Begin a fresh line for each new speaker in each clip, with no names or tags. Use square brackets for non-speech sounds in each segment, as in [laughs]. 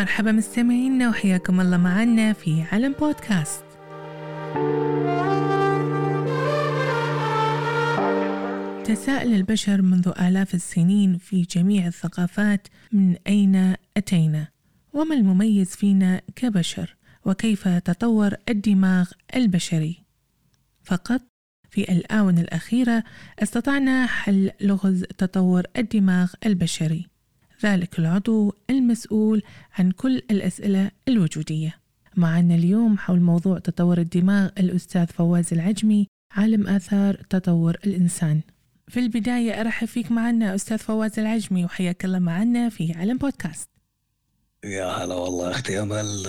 مرحبا مستمعينا وحياكم الله معنا في علم بودكاست. تساءل البشر منذ آلاف السنين في جميع الثقافات من أين أتينا؟ وما المميز فينا كبشر؟ وكيف تطور الدماغ البشري؟ فقط في الآونة الأخيرة استطعنا حل لغز تطور الدماغ البشري. ذلك العضو المسؤول عن كل الأسئلة الوجودية. معنا اليوم حول موضوع تطور الدماغ الأستاذ فواز العجمي عالم آثار تطور الإنسان. في البداية أرحب فيك معنا أستاذ فواز العجمي وحياك الله معنا في علم بودكاست.
يا هلا والله أختي أمل.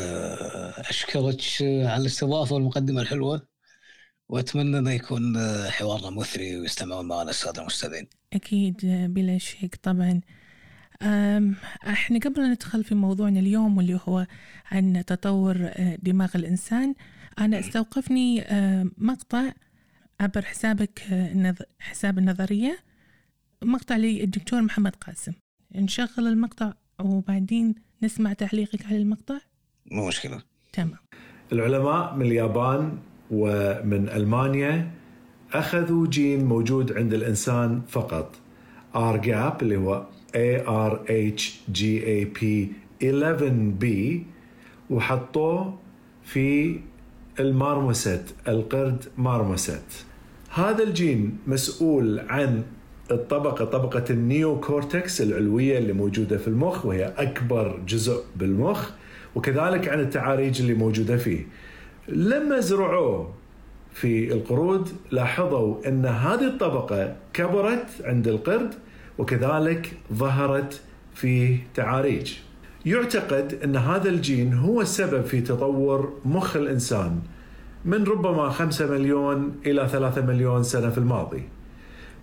أشكرك على الاستضافة والمقدمة الحلوة. وأتمنى أنه يكون حوارنا مثري ويستمعون معنا السادة المستمعين.
أكيد بلا شك. طبعا إحنا قبل أن ندخل في موضوعنا اليوم واللي هو عن تطور دماغ الإنسان أنا استوقفني مقطع عبر حسابك حساب النظرية مقطع للدكتور محمد قاسم. نشغل المقطع وبعدين نسمع تعليقك على المقطع؟
مو مشكلة.
تمام.
العلماء من اليابان ومن ألمانيا أخذوا جين موجود عند الإنسان فقط. RGAP اللي هو ARHGAP 11B وحطوه في ال marmoset القرد marmoset هذا الجين مسؤول عن الطبقة طبقة ال neocortex العلوية اللي موجودة في المخ وهي أكبر جزء بالمخ وكذلك عن التعاريج اللي موجودة فيه. لما زرعوه في القرود لاحظوا أن هذه الطبقة كبرت عند القرد وكذلك ظهرت في تعاريج. يعتقد أن هذا الجين هو السبب في تطور مخ الإنسان من ربما 5 مليون إلى 3 مليون سنة في الماضي.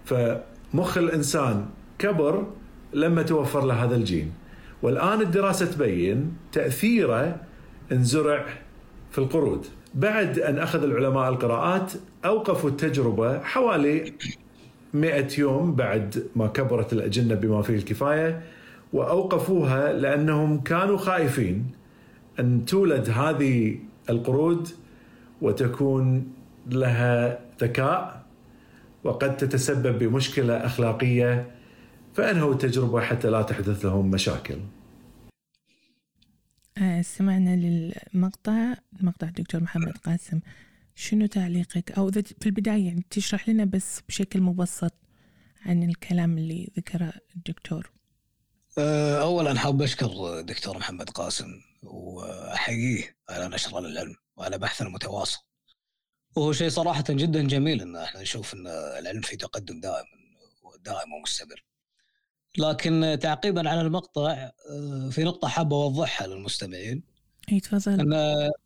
فمخ الإنسان كبر لما توفر له هذا الجين. والآن الدراسة تبين تأثيره انزرع في القرود. بعد أن أخذ العلماء القراءات أوقفوا التجربة حوالي 100 يوم بعد ما كبرت الأجنة بما فيه الكفاية وأوقفوها لأنهم كانوا خائفين أن تولد هذه القرود وتكون لها ذكاء وقد تتسبب بمشكلة أخلاقية فأنهوا التجربة حتى لا تحدث لهم مشاكل.
آه، سمعنا للمقطع مقطع الدكتور محمد قاسم شنو تعليقك أو في البداية يعني تشرح لنا بس بشكل مبسط عن الكلام اللي ذكره الدكتور.
آه، اولا حاب أشكر الدكتور محمد قاسم وأحييه على نشر العلم وعلى بحث المتواصل وهو شيء صراحة جدا جميل إن إحنا نشوف إن العلم في تقدم دائم دائم ومستمر. لكن تعقيبا على المقطع آه، في نقطة حابة أوضحها للمستمعين.
إي تفضل.
أن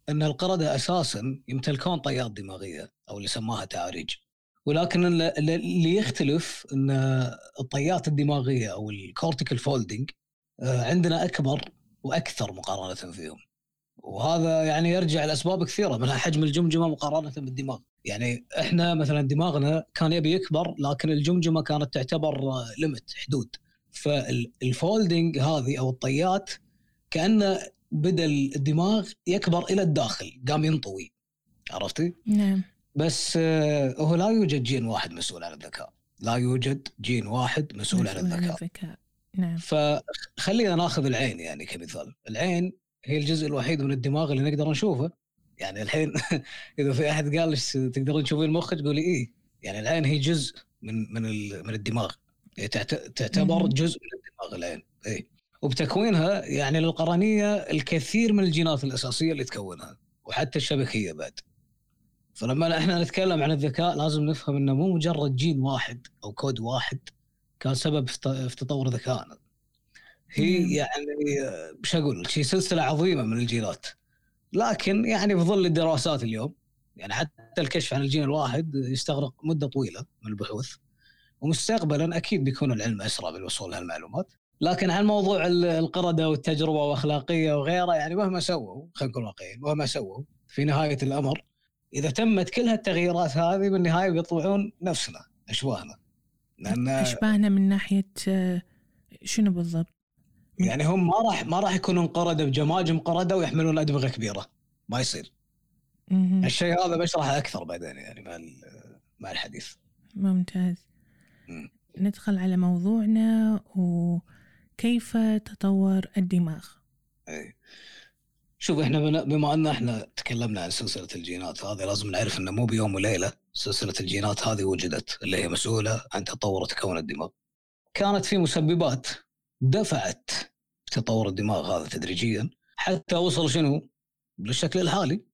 أن القردة أساسا يمتلكون طيات دماغية أو اللي سماها تعاريج. ولكن اللي يختلف إن الطيات الدماغية أو ال cortical folding آه، عندنا أكبر وأكثر مقارنة فيهم. وهذا يعني يرجع لأسباب كثيرة منها حجم الجمجمة مقارنة بالدماغ يعني إحنا مثلا دماغنا كان يبي يكبر لكن الجمجمة كانت تعتبر limit حدود فال folding هذه أو الطيات كأنه بدا الدماغ يكبر إلى الداخل قام ينطوي. عرفتي؟
نعم.
بس آه، هو لا يوجد جين واحد مسؤول عن الذكاء. لا يوجد جين واحد مسؤول, مسؤول عن الذكاء.
نعم.
فخلينا ناخذ العين يعني كمثال. العين هي الجزء الوحيد من الدماغ اللي نقدر نشوفه. يعني الحين [laughs] إذا في أحد قال تقدرون تشوفين المخ تقولي إيه. يعني العين هي جزء من من من الدماغ. يعني تعتبر جزء من الدماغ العين. اي وبتكوينها يعني للقرنية الكثير من الجينات الأساسية اللي تكونها وحتى الشبكية بعد. فلما إحنا نتكلم عن الذكاء لازم نفهم إنه مو مجرد جين واحد أو كود واحد كان سبب في تطور ذكائنا. هي يعني مش أقول شيء سلسلة عظيمة من الجينات. لكن يعني في ظل الدراسات اليوم يعني حتى الكشف عن الجين الواحد يستغرق مدة طويلة من البحوث ومستقبلا أكيد بيكون العلم أسرع بالوصول لهالمعلومات. لكن عن موضوع القرده والتجربه واخلاقيه وغيره يعني مهما سووا خلينا نكون واقعيين مهما سووا في نهايه الامر اذا تمت كل هالتغييرات هذه بالنهايه بيطلعون نفسنا اشباهنا
لأن أشباهنا من ناحية آه، شنو بالضبط؟
يعني هم ما راح ما راح يكونون قرده بجماجم قرده ويحملون أدمغة كبيرة ما يصير. الشيء هذا بشرحه أكثر بعدين يعني مع مع الحديث
ممتاز
مم.
ندخل على موضوعنا وكيف تطور الدماغ
اي شوف إحنا بما ان إحنا تكلمنا عن سلسلة الجينات هذه لازم نعرف إنه مو بيوم وليلة سلسلة الجينات هذه وجدت اللي هي مسؤولة عن تطور وتكون الدماغ. كانت في مسببات دفعت تطور الدماغ هذا تدريجيا حتى وصل شنو؟ للشكل الحالي.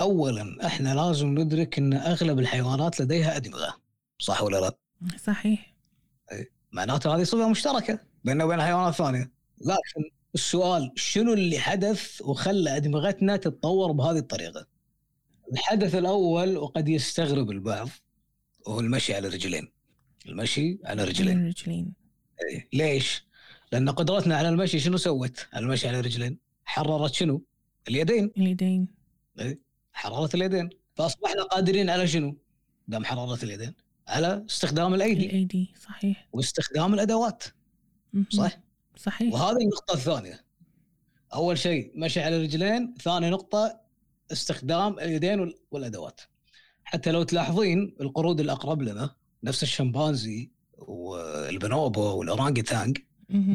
اولا إحنا لازم ندرك إن أغلب الحيوانات لديها أدمغة صح ولا لا؟
صحيح
معناته هذه صفة مشتركة بيننا وبين الحيوانات الثانية لكن السؤال شنو اللي حدث وخلى أدمغتنا تتطور بهذه الطريقة؟ الحدث الأول وقد يستغرب البعض وهو المشي على رجلين المشي على رجلين
الرجلين
إيه. ليش؟ لأن قدرتنا على المشي شنو سوت؟ على المشي على رجلين حررت شنو؟ اليدين
اليدين
حررت اليدين فأصبحنا قادرين على شنو؟ دام حررت اليدين على استخدام الأيدي
الأيدي صحيح
واستخدام الأدوات
مهم.
صح؟
صحيح
وهذه النقطة الثانية. أول شيء مشي على الرجلين، ثاني نقطة استخدام اليدين وال- والأدوات. حتى لو تلاحظين القرود الأقرب لنا نفس الشمبانزي والبنوبو والأورانجي تانج.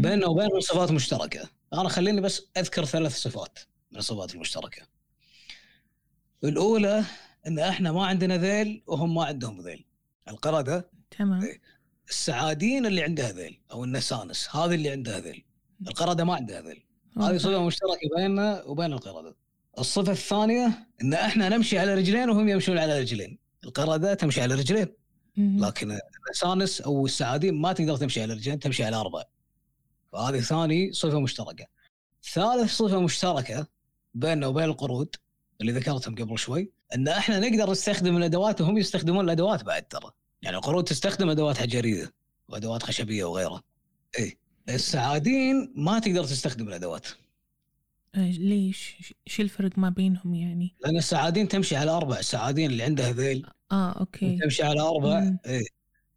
بيننا وبينهم صفات مشتركة. أنا خليني بس أذكر ثلاث صفات من الصفات المشتركة. الأولى أن إحنا ما عندنا ذيل وهم ما عندهم ذيل. القردة
تمام
السعادين اللي عندها ذيل أو النسانس هذه اللي عندها ذيل القرده ما عندها ذيل هذه. صفة مشتركة بيننا وبين القرده الصفة الثانية إن إحنا نمشي على رجلين وهم يمشون على رجلين. القرده تمشي على رجلين. لكن النسانس أو السعادين ما تقدر تمشي على رجلين تمشي على أربع فهذه ثاني صفة مشتركة. ثالث صفة مشتركة بيننا وبين القرود اللي ذكرتهم قبل شوي إن إحنا نقدر نستخدم الأدوات وهم يستخدمون الأدوات بعد ترى. يعني القرود تستخدم أدوات حجرية وأدوات خشبية وغيرها. اي السعادين ما تقدر تستخدم الأدوات.
آه، ليش؟ شو الفرق ما بينهم يعني؟
لأن السعادين تمشي على أربع السعادين اللي عندها ذيل.
آه okay.
تمشي على
أربع.
اي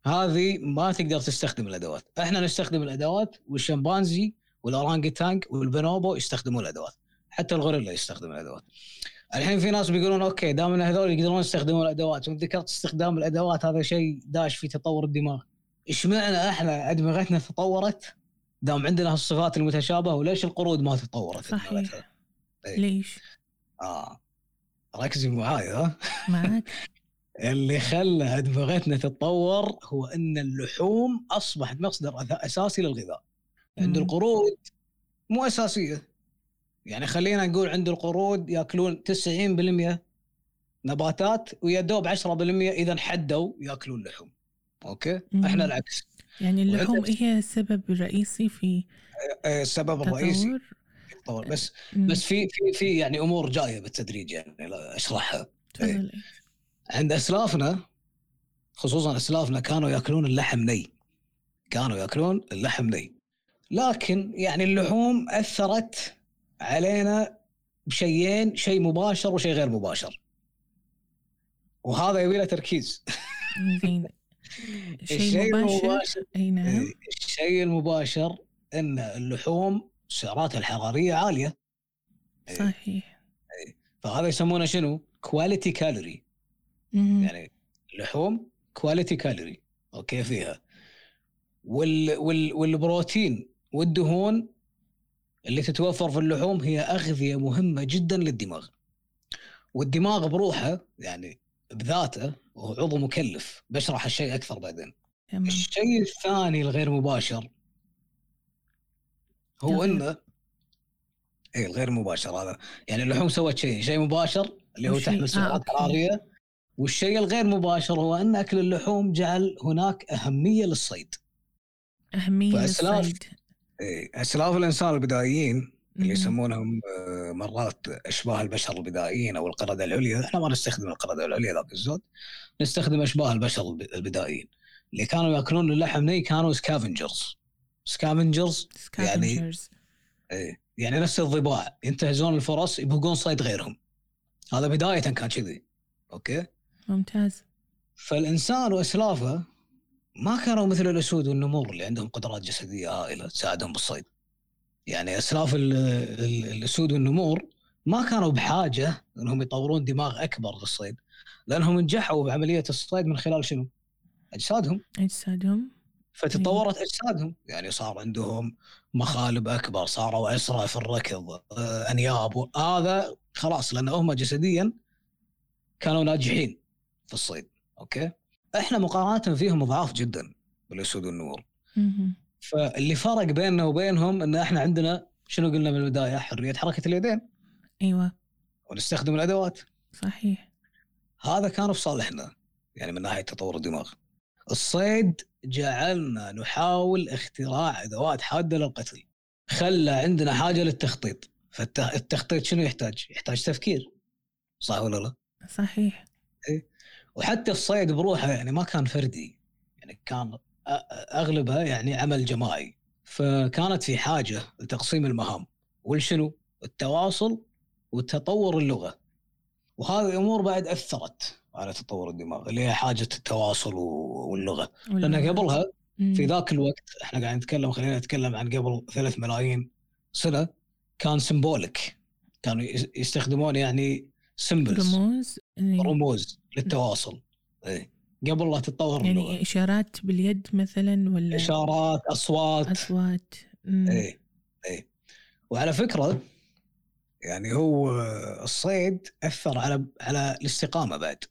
هذه ما تقدر تستخدم الأدوات. إحنا نستخدم الأدوات والشمبانزي والاورانجي تانك والبنوبو يستخدمون الأدوات. حتى الغوريلا يستخدم الأدوات. الحين في ناس بيقولون okay دام إن هذول يقدرون يستخدمون الأدوات وانت ذكرت استخدام الأدوات هذا شيء داش في تطور الدماغ. اشمعنى إحنا ادمغتنا تطورت؟ دام عندنا هالصفات المتشابهة وليش القرود ما تطورت؟
صحيح.
إيه.
ليش؟
آه. ركزي معاي ها؟
معك [laughs]
اللي خلى ادمغتنا تتطور هو إن اللحوم أصبحت مصدر أساسي للغذاء. عند. القرود مو أساسية. يعني خلينا نقول عند القرود ياكلون 90% نباتات ويا دوب 10% إذا حدوا ياكلون لحوم. أوكي؟
مم.
إحنا العكس.
يعني اللحوم هي السبب الرئيسي في
السبب الرئيسي
تطور؟
في التطور بس
مم.
بس في في في يعني أمور جاية بالتدريج يعني أشرحها.
تفضل.
عند أسلافنا خصوصا أسلافنا كانوا يأكلون اللحم ني. كانوا يأكلون اللحم ني. لكن يعني اللحوم أثرت علينا بشيئين شيء مباشر وشيء غير مباشر. وهذا يبي له تركيز.
زين. [laughs] شيء
الشيء
مباشر؟
المباشر
أي نعم.
الشيء المباشر إن اللحوم سعراتها الحرارية عالية.
صحيح.
فهذا يسمونه شنو؟ quality
calorie.
يعني اللحوم quality calorie okay فيها. وال وال والبروتين والدهون اللي تتوفر في اللحوم هي أغذية مهمة جدا للدماغ. والدماغ بروحه يعني بذاته وهو عضو مكلف. بشرح الشيء أكثر بعدين.
تمام
الشيء الثاني الغير مباشر هو إنه اي الغير مباشر هذا. يعني اللحوم سوت شيء شيء مباشر اللي هو تحمل
آه،
سعرات. حراريه والشيء الغير مباشر هو أن أكل اللحوم جعل هناك أهمية للصيد.
أهمية
فأسلاف-
للصيد.
اسلاف الإنسان البدائيين اللي. يسمونهم آه، مرات أشباه البشر البدائيين أو القرده العليا، إحنا ما نستخدم القرده العليا ذاك الزود نستخدم أشباه البشر الب- البدائيين. اللي كانوا يأكلون اللحم ني كانوا scavengers scavengers يعني- إيه، يعني نفس الضباع ينتهزون الفرص يبقون صيد غيرهم. هذا بداية كان كذي. okay؟
ممتاز.
فالإنسان وأسلافه ما كانوا مثل الأسود والنمور اللي عندهم قدرات جسدية هائلة تساعدهم بالصيد. يعني اسلاف ال- ال- الأسود والنمور ما كانوا بحاجة إنهم يطورون دماغ أكبر للصيد لأنهم نجحوا بعمليه الصيد من خلال شنو؟ أجسادهم.
أجسادهم.
فتطورت أجسادهم. يعني صار عندهم مخالب أكبر صاروا اسرع في الركض آه، أنياب هذا خلاص لأن هم جسديا كانوا ناجحين في الصيد. أوكي؟ إحنا مقارنة فيهم ضعاف جدا بالأسود والنمور
مهم.
فاللي فرق بيننا وبينهم إن إحنا عندنا شنو قلنا من البداية؟ حرية حركة اليدين.
أيوة.
ونستخدم الأدوات.
صحيح.
هذا كان في صالحنا يعني من ناحية تطور الدماغ. الصيد جعلنا نحاول اختراع أدوات حادة للقتل. خلى عندنا حاجة للتخطيط. فالتخطيط شنو يحتاج؟ يحتاج تفكير. صح ولا لا؟
صحيح.
وحتى الصيد بروحه يعني ما كان فردي يعني كان اغلبها يعني عمل جماعي فكانت في حاجة لتقسيم المهام والشنو؟ التواصل وتطور اللغة وهذه الأمور بعد أثرت على تطور الدماغ اللي هي حاجة التواصل واللغة لأن
والله.
قبلها. في ذاك الوقت إحنا قاعدين نتكلم خلينا نتكلم عن قبل ثلاث ملايين سنة كان symbolic كانوا يس- يستخدمون يعني symbols
رموز إيه.
رموز للتواصل. إيه. قبل لا تتطور
يعني إشارات باليد مثلا ولا؟
إشارات أصوات.
أصوات. مم.
إيه. إيه. وعلى فكرة يعني هو الصيد أثر على على الاستقامة بعد.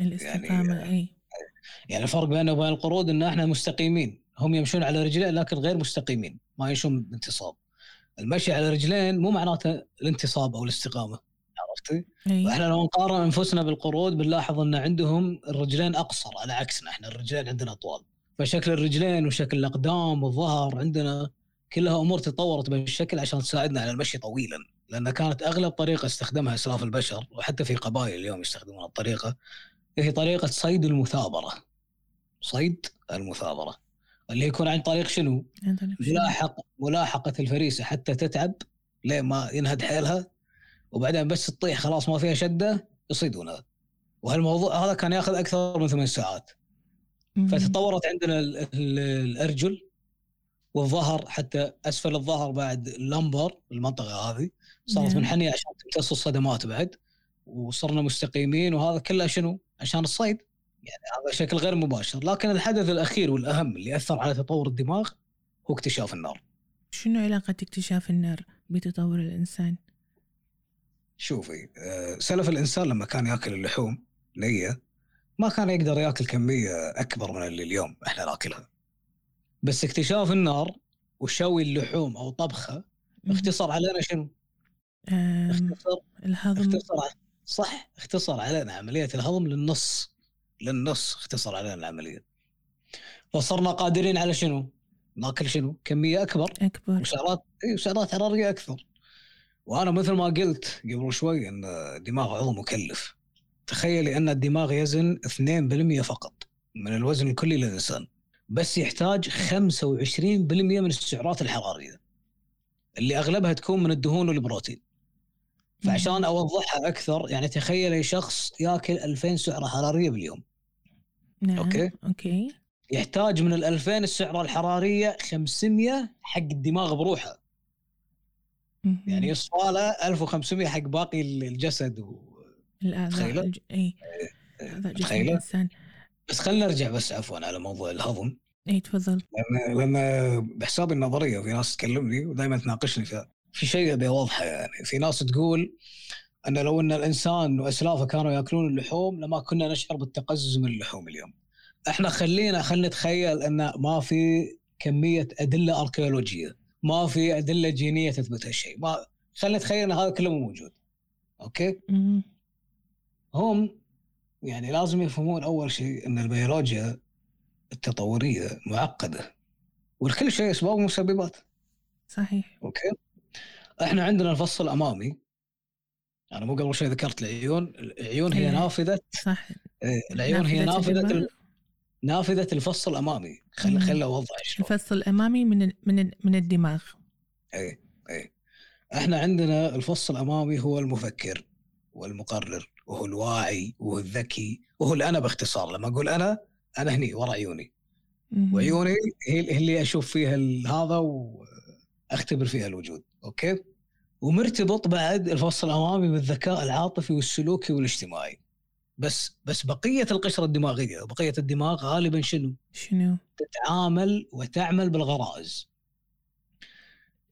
الاستقامة
يعني-
أي
يعني الفرق بيننا وبين القرود إن إحنا مستقيمين. هم يمشون على رجلين لكن غير مستقيمين. ما يمشون بانتصاب. المشي على رجلين مو معناته الانتصاب أو الاستقامة. عرفتي؟
أي.
وإحنا لو نقارن أنفسنا بالقرود بنلاحظ أن عندهم الرجلين أقصر على عكسنا إحنا الرجلين عندنا أطول. فشكل الرجلين وشكل الأقدام والظهر عندنا كلها أمور تطورت بالشكل عشان تساعدنا على المشي طويلا. لأن كانت أغلب طريقة استخدمها إسلاف البشر وحتى في قبائل اليوم يستخدمون الطريقة هي طريقة صيد المثابرة. صيد المثابرة. اللي يكون عن طريق شنو؟ ملاحق ملاحقة الفريسة حتى تتعب لين ما ينهد حيلها؟ وبعدين بس تطيح خلاص ما فيها شدة يصيدونها وهالموضوع هذا كان ياخذ أكثر من ثمان ساعات. فتطورت عندنا ال- ال- الأرجل والظهر حتى أسفل الظهر بعد اللمبر المنطقة هذه صارت
نعم.
منحنية عشان تمتص الصدمات بعد وصرنا مستقيمين وهذا كله شنو؟ عشان الصيد يعني هذا شكل غير مباشر لكن الحدث الأخير والأهم اللي أثر على تطور الدماغ هو اكتشاف النار
شنو علاقة اكتشاف النار بتطور الإنسان؟
شوفي آه، سلف الإنسان لما كان يأكل اللحوم نية ما كان يقدر يأكل كمية أكبر من اللي اليوم إحنا نأكلها بس اكتشاف النار وشوي اللحوم أو طبخه. اختصر علينا شنو؟ اختصر
الهضم
اختصر صح اختصر علينا عملية الهضم للنص للنص اختصر علينا العملية فصرنا قادرين على شنو؟ نأكل شنو؟ كمية أكبر
أكبر
وسعرات اي وسعرات حراريه أكثر وأنا مثل ما قلت قبل شوي إن الدماغ عضو مكلف. تخيلي إن الدماغ يزن 2% فقط من الوزن الكلي للإنسان بس يحتاج 25% من السعرات الحرارية اللي أغلبها تكون من الدهون والبروتين. فعشان أوضحها أكثر يعني تخيلي شخص ياكل 2000 سعرة حرارية باليوم.
نعم
okay.
okay.
يحتاج من ال 2000 السعرة الحرارية 500 حق الدماغ بروحه. يعني يصفى له 1500 حق باقي الجسد و...
أعضاء جسم
متخيلة؟
الإنسان.
بس خلينا نرجع بس عفوا على موضوع الهضم.
أي تفضل.
لأن لأن بحساب النظرية في ناس تكلمني ودائما تناقشني فيها في شيء أبي أوضحه يعني. في ناس تقول أن لو أن الإنسان وأسلافه كانوا يأكلون اللحوم لما كنا نشعر بالتقزز من اللحوم اليوم. إحنا خلينا خلينا نتخيل أن ما في كمية أدلة أركيولوجية، ما في أدلة جينية تثبت هالشيء، ما خلينا نتخيل إن هذا كله مو موجود.
أوكي؟
هم يعني لازم يفهمون أول شيء إن البيولوجيا التطورية معقدة والكل شيء أسباب ومسببات.
صحيح.
okay؟ إحنا عندنا الفص الأمامي. أنا مو قبل شوي ذكرت العيون. العيون هي
إيه.
نافذة.
صح.
إيه، العيون هي
نافذة
نافذة الفص الامامي خل. خل أوضح شلون.
الفص الأمامي من ال- من ال- من الدماغ.
اي اي إحنا عندنا الفص الامامي هو المفكر والمقرر وهو الواعي وهو الذكي وهو الانا باختصار. لما أقول أنا أنا هني ورا عيوني. وعيوني هي اللي أشوف فيها هذا اختبر فيها الوجود. okay؟ ومرتبط بعد الفص الأمامي بالذكاء العاطفي والسلوكي والاجتماعي. بس بس بقية القشرة الدماغية وبقيه الدماغ غالبا شنو؟
شنو؟
تتعامل وتعمل بالغرائز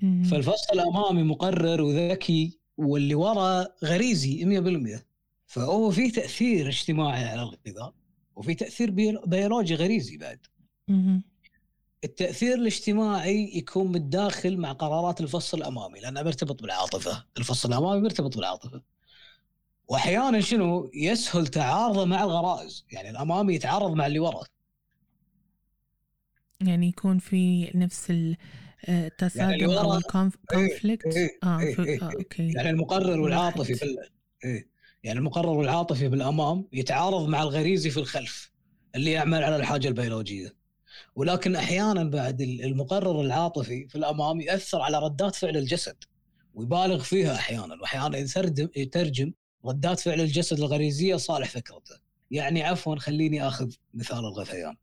مم.
فالفص الامامي مقرر وذكي واللي ورا غريزي 100% فهو في تأثير اجتماعي على الغذاء وفي تأثير بيو- بيولوجي غريزي بعد
مم.
التأثير الاجتماعي يكون متداخل مع قرارات الفص الأمامي لأنه مرتبط بالعاطفة الفص الأمامي مرتبط بالعاطفة واحيانا شنو يسهل تعارضه مع الغرائز. يعني الامامي يتعارض مع اللي ورا.
يعني يكون في نفس ال- آه،
يعني
التصادم أو
ال
conflict
إيه،
آه
إيه،
في-
إيه،
آه، okay.
يعني المقرر والعاطفي. بال... إيه. يعني المقرر والعاطفي بالامام يتعارض مع الغريزي في الخلف اللي يعمل على الحاجة البيولوجية. ولكن أحيانا بعد ال- المقرر العاطفي في الأمام يأثر على ردات فعل الجسد ويبالغ فيها أحيانا. وأحيانا يترجم يترجم ردات فعل الجسد الغريزية صالح فكرته. يعني عفوا خليني آخذ مثال الغثيان.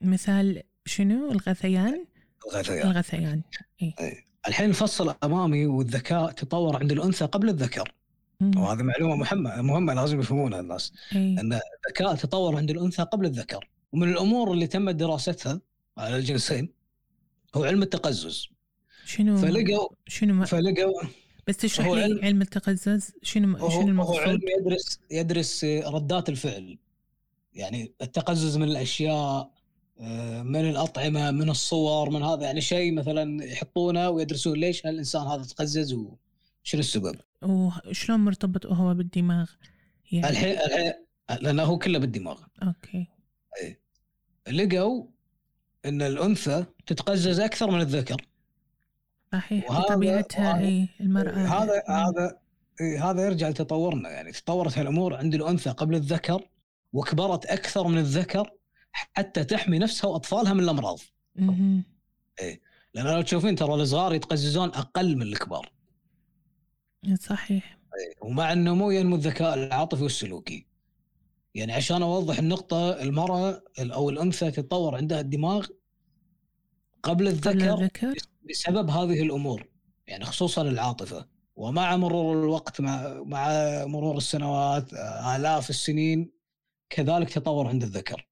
مثال شنو؟ الغثيان؟
الغثيان.
الغثيان.
الحين الفص الامامي والذكاء تطور عند الأنثى قبل الذكر.
مم.
وهذه معلومة مهمة مهمة لازم يفهمونها الناس.
إيه.
أن الذكاء تطور عند الأنثى قبل الذكر. ومن الأمور اللي تمت دراستها على الجنسين هو علم التقزز.
شنو؟
فلقوا
شنو ما
فلقوا
بس تشرح
هو
لي
علم-
علم التقزز شنو
هو,
شنو
هو
المقصود؟
علم يدرس يدرس ردات الفعل. يعني التقزز من الأشياء آه، من الأطعمة من الصور من هذا يعني شيء مثلا يحطونه ويدرسون ليش هالانسان هذا تقزز وشنو السبب.
وشلون مرتبط هو بالدماغ؟ يعني
الحين الحين لأنه هو كله بالدماغ.
أوكي.
لقوا إن الأنثى تتقزز أكثر من الذكر.
صحيح
وهذا-
اي المرأة
هذا
مم.
هذا إيه، هذا يرجع لتطورنا يعني تطورت هالأمور عند الأنثى قبل الذكر وكبرت أكثر من الذكر حتى تحمي نفسها وأطفالها من الأمراض.
مهم.
لأن لو تشوفين ترى الصغار يتقززون أقل من الكبار.
صحيح.
ومع النمو ينمو الذكاء العاطفي والسلوكي. يعني عشان أوضح النقطة المرأة أو الأنثى تتطور عندها الدماغ قبل
قبل
الذكر
الذكر؟
بسبب هذه الأمور يعني خصوصا العاطفة. ومع مرور الوقت مع مع مرور السنوات آه، آلاف السنين كذلك تطور عند الذكر.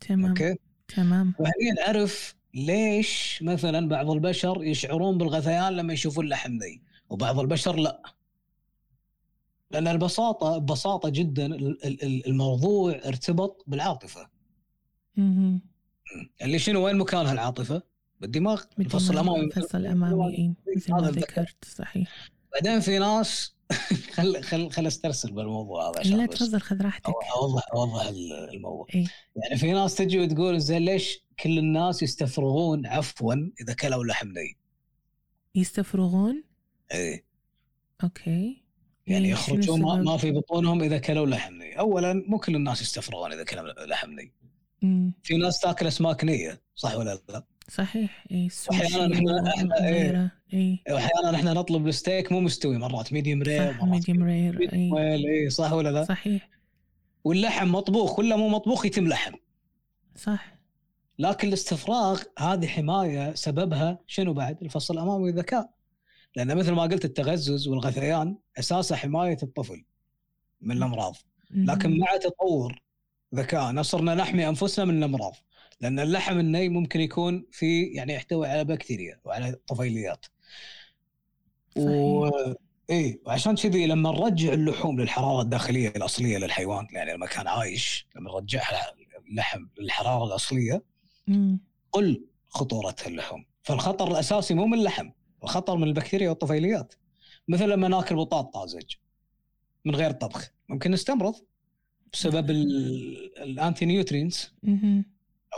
تمام.
أوكي؟
تمام.
وهني نعرف ليش مثلا بعض البشر يشعرون بالغثيان لما يشوفون لحم ني وبعض البشر لا. لأن البساطة ببساطة جدا ال- ال- الموضوع ارتبط بالعاطفة.
مهم.
اللي شنو وين مكانها العاطفة؟ بالدماغ الفصل
بالدماغ،
الامامي
الفصل الامامي اي مثل ما. ذكرت صحيح.
بعدين في ناس [laughs] خل خل خل أسترسل بالموضوع هذا عشان
لا تفضل خذ راحتك.
أوضح أوضح الموضوع.
اي
يعني في ناس تجي وتقول زين ليش كل الناس يستفرغون عفوا إذا كلوا لحم ني
يستفرغون؟
إيه.
okay.
يعني
إيه،
يخرجون ما؟ ما في بطونهم إذا كلوا لحم ني اولا مو كل الناس يستفرغون إذا كلوا لحم ني. في ناس تاكل أسماك نية صح ولا لا؟
صحيح. اي السوشي
إحنا- إيه.
وغيره اي
واحيانا إحنا نطلب الستيك مو مستوي مرات medium rare
صح medium rare اي
اي صح ولا لا؟
صحيح.
واللحم مطبوخ ولا مو مطبوخ يتم لحم.
صح.
لكن الاستفراغ هذه حماية سببها شنو بعد؟ الفص الأمامي والذكاء. لأن مثل ما قلت التقزز والغثيان أساسه حماية الطفل من الأمراض، لكن. مع تطور ذكائنا صرنا نحمي أنفسنا من الأمراض، لأن اللحم الني ممكن يكون في يعني يحتوي على بكتيريا وعلى طفيليات. و إيه وعشان كذي لما نرجع اللحوم للحرارة الداخلية الأصلية للحيوان يعني لما كان عايش لما نرجعها اللحم للحرارة
الأصلية.
قل خطورة اللحوم فالخطر الأساسي مو من اللحم الخطر من البكتيريا والطفيليات مثل لما ناكل بطاط طازج من غير طبخ ممكن نستمرض بسبب ال- الأنتي نيوترينز.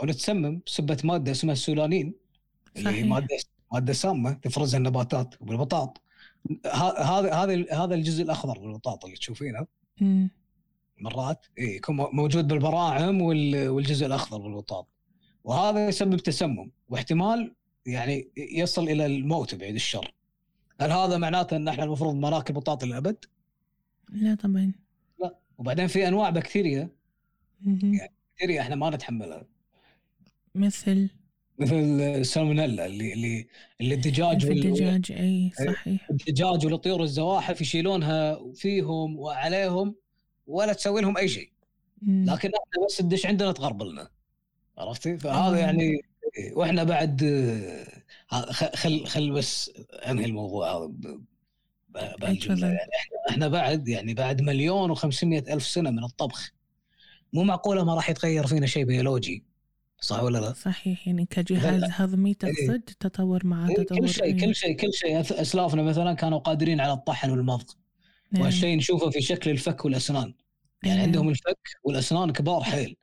أو نتسمم بسبة مادة اسمها السولانين. اللي هي. مادة مادة سامة تفرزها النباتات وبالبطاط ه- هذا هذا هذا الجزء الأخضر بالبطاط اللي تشوفينه. مرات إيه يكون موجود بالبراعم وال- والجزء الأخضر بالبطاط وهذا يسبب تسمم واحتمال يعني يصل إلى الموت بعيد الشر. هل هذا معناته أن إحنا المفروض ما ناكل بطاط للأبد؟
لا طبعا.
وبعدين في أنواع بكتيريا.
مهم.
بكتيريا إحنا ما نتحملها.
مثل
مثل السالمونيلا اللي اللي اللي الدجاج
في الدجاج أي صحيح
الدجاج والطيور والزواحف يشيلونها فيهم وعليهم ولا تسوي لهم أي شيء. لكن إحنا بس الدش عندنا تغربلنا عرفتي فهذا
أيوة.
يعني وإحنا بعد آه، خل خل بس أنهي الموضوع هذا بهالجمله. يعني إحنا إحنا بعد يعني بعد مليون و500 ألف سنة من الطبخ مو معقولة ما راح يتغير فينا شيء بيولوجي صح ولا لا؟
صحيح يعني كجهاز هضمي
إيه.
تقصد تطور مع
إيه،
تطور
كل شيء
إيه.
كل شيء كل شيء أسلافنا مثلا كانوا قادرين على الطحن والمضغ
نعم.
وهالشيء نشوفه في شكل الفك والأسنان يعني
نعم.
عندهم الفك والأسنان كبار حيل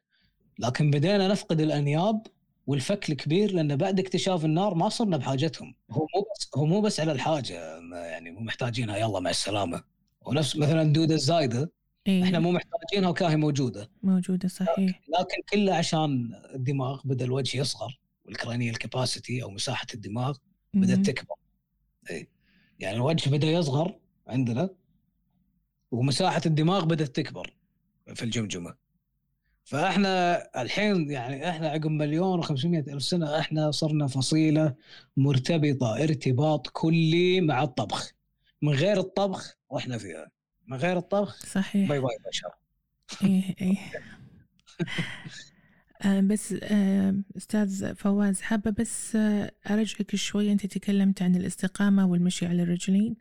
لكن بدينا نفقد الأنياب والفك الكبير لأن بعد اكتشاف النار ما صرنا بحاجتهم هو مو بس هو مو بس على الحاجة يعني مو محتاجينها يلا مع السلامة ونفس مثلا الدوده الزايدة
إيه.
إحنا مو محتاجينها وكاهي موجودة.
موجودة صحيح.
لكن كله عشان الدماغ بدا الوجه يصغر والكرانيال كاباسيتي أو مساحة الدماغ
بدأت.
تكبر. اي يعني الوجه بدأ يصغر عندنا ومساحة الدماغ بدأت تكبر في الجمجمة. فإحنا الحين يعني إحنا عقب مليون و500 ألف سنة إحنا صرنا فصيلة مرتبطة ارتباط كلي مع الطبخ. من غير الطبخ وإحنا فيها. من غير الطبخ
صحيح.
bye bye بشر
إيه إيه. [laughs] [laughs] آه بس آه أستاذ فواز حابة بس آه أرجعك شوي. أنت تكلمت عن الاستقامة والمشي على الرجلين.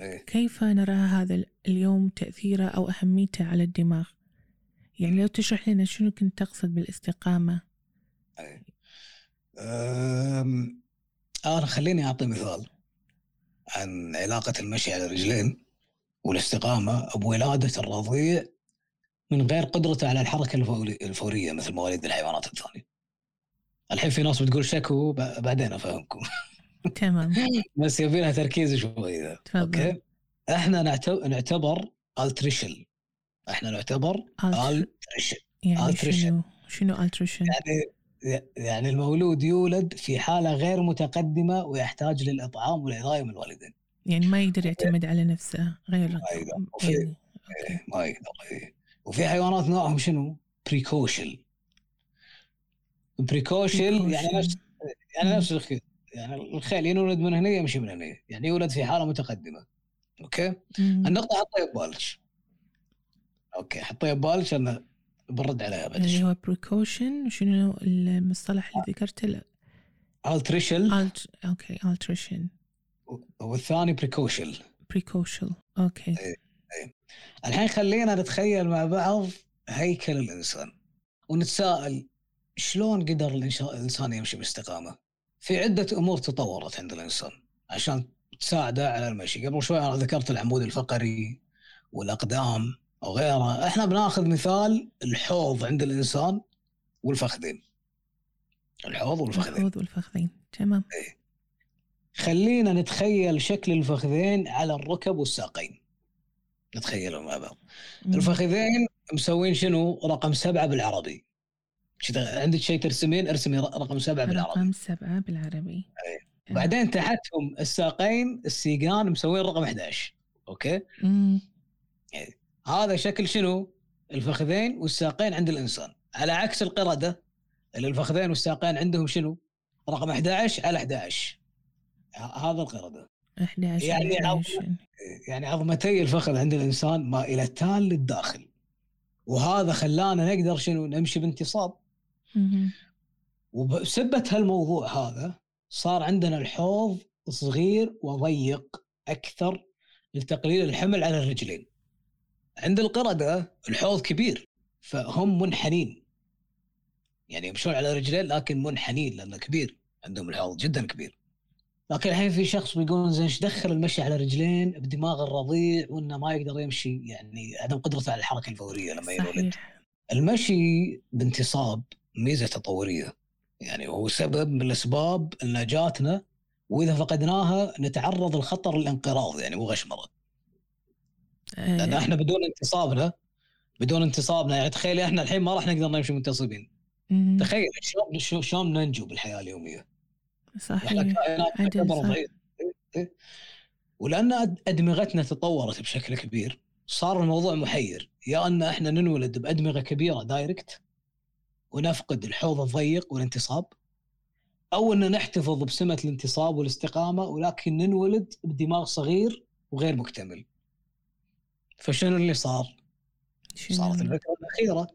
إيه.
كيف نرى هذا ال- اليوم تأثيره أو أهميته على الدماغ؟ يعني لو تشرح لنا شنو كنت تقصد بالاستقامة؟
أم، أنا خليني أعطي مثال عن علاقة المشي على الرجلين. والاستقامة بولاده الرضيع من غير قدرته على الحركة الفوري- الفورية مثل مواليد الحيوانات الثانية. الحين في ناس بتقول شكو بعدين أفهمكم.
تمام. [laughs]
بس يبي لها تركيز شوي okay؟ إحنا نعتبر altricial إحنا نعتبر altricial
يعني. شنو شنو altricial؟
يعني يعني المولود يولد في حالة غير متقدمة ويحتاج للإطعام والعنايه من الوالدين.
يعني ما يقدر يعتمد على نفسه غير
ما يقدر. وفي-
يعني
إيه، ما يقدر. إيه. وفي حيوانات نوعهم شنو؟ precocial precocial يعني نفس يعني. نفس الخيل يعني الخيل ينولد من هنا يمشي من هنا. يعني يولد في حالة متقدمة. okay؟
مم.
النقطة حطيها ببالك okay حطيها ببالك أنا برد عليها بعد
اللي هو precocial شنو المصطلح اللي ذكرته؟
altricial
الت okay altricial.
والثاني precocial
precocial. okay
الحين خلينا نتخيل مع بعض هيكل الإنسان ونتساءل شلون قدر الإنسان يمشي باستقامة؟ في عدة أمور تطورت عند الإنسان عشان تساعده على المشي، قبل شوي أنا ذكرت العمود الفقري والأقدام وغيرها، إحنا بناخذ مثال الحوض عند الإنسان والفخذين. الحوض والفخذين.
الحوض والفخذين. تمام.
خلينا نتخيل شكل الفخذين على الركب والساقين. نتخيلهم مع بعض. الفخذين مسوين شنو؟ رقم سبعة بالعربي. عندك شيء ترسمين ارسمي رقم سبعة بالعربي.
رقم سبعة بالعربي آه.
بعدين تحتهم الساقين السيقان مسوين رقم 11 أوكي؟
مم.
هذا شكل شنو؟ الفخذين والساقين عند الإنسان، على عكس القردة اللي الفخذين والساقين عندهم شنو؟ رقم 11 على 11 ه- هذا القرده
11
يعني عظمة.
11.
يعني عظمتي الفخذ عند الإنسان مائلتان للداخل. وهذا خلانا نقدر شنو؟ نمشي بانتصاب. وبسبة هالموضوع هذا صار عندنا الحوض صغير وضيق أكثر لتقليل الحمل على الرجلين. عند القردة الحوض كبير فهم منحنين. يعني يمشون على رجلين لكن منحنين لأنه كبير. عندهم الحوض جدا كبير. لكن الحين في شخص بيقول زين إيش دخل المشي على رجلين بدماغ الرضيع وإنه ما يقدر يمشي؟ يعني عدم قدرته على الحركة الفورية لما يولد
صحيح.
المشي بانتصاب ميزة تطوريه يعني هو سبب من الأسباب نجاتنا وإذا فقدناها نتعرض لخطر الانقراض يعني مو غشمرة. لأن
آه،
إحنا بدون انتصابنا بدون انتصابنا يعني تخيلي إحنا الحين ما راح نقدر نمشي منتصبين. تخيل شلون شلون ننجو بالحياة اليومية. إحنا
صحيح
كائنات تعتبر إيه. ولأن أدمغتنا تطورت بشكل كبير صار الموضوع محير يا أن إحنا ننولد بأدمغة كبيرة دايركت ونفقد الحوض الضيق والانتصاب أو أن نحتفظ بسمة الانتصاب والاستقامة ولكن ننولد بدماغ صغير وغير مكتمل. فشنو اللي صار؟ صارت الفكرة الأخيرة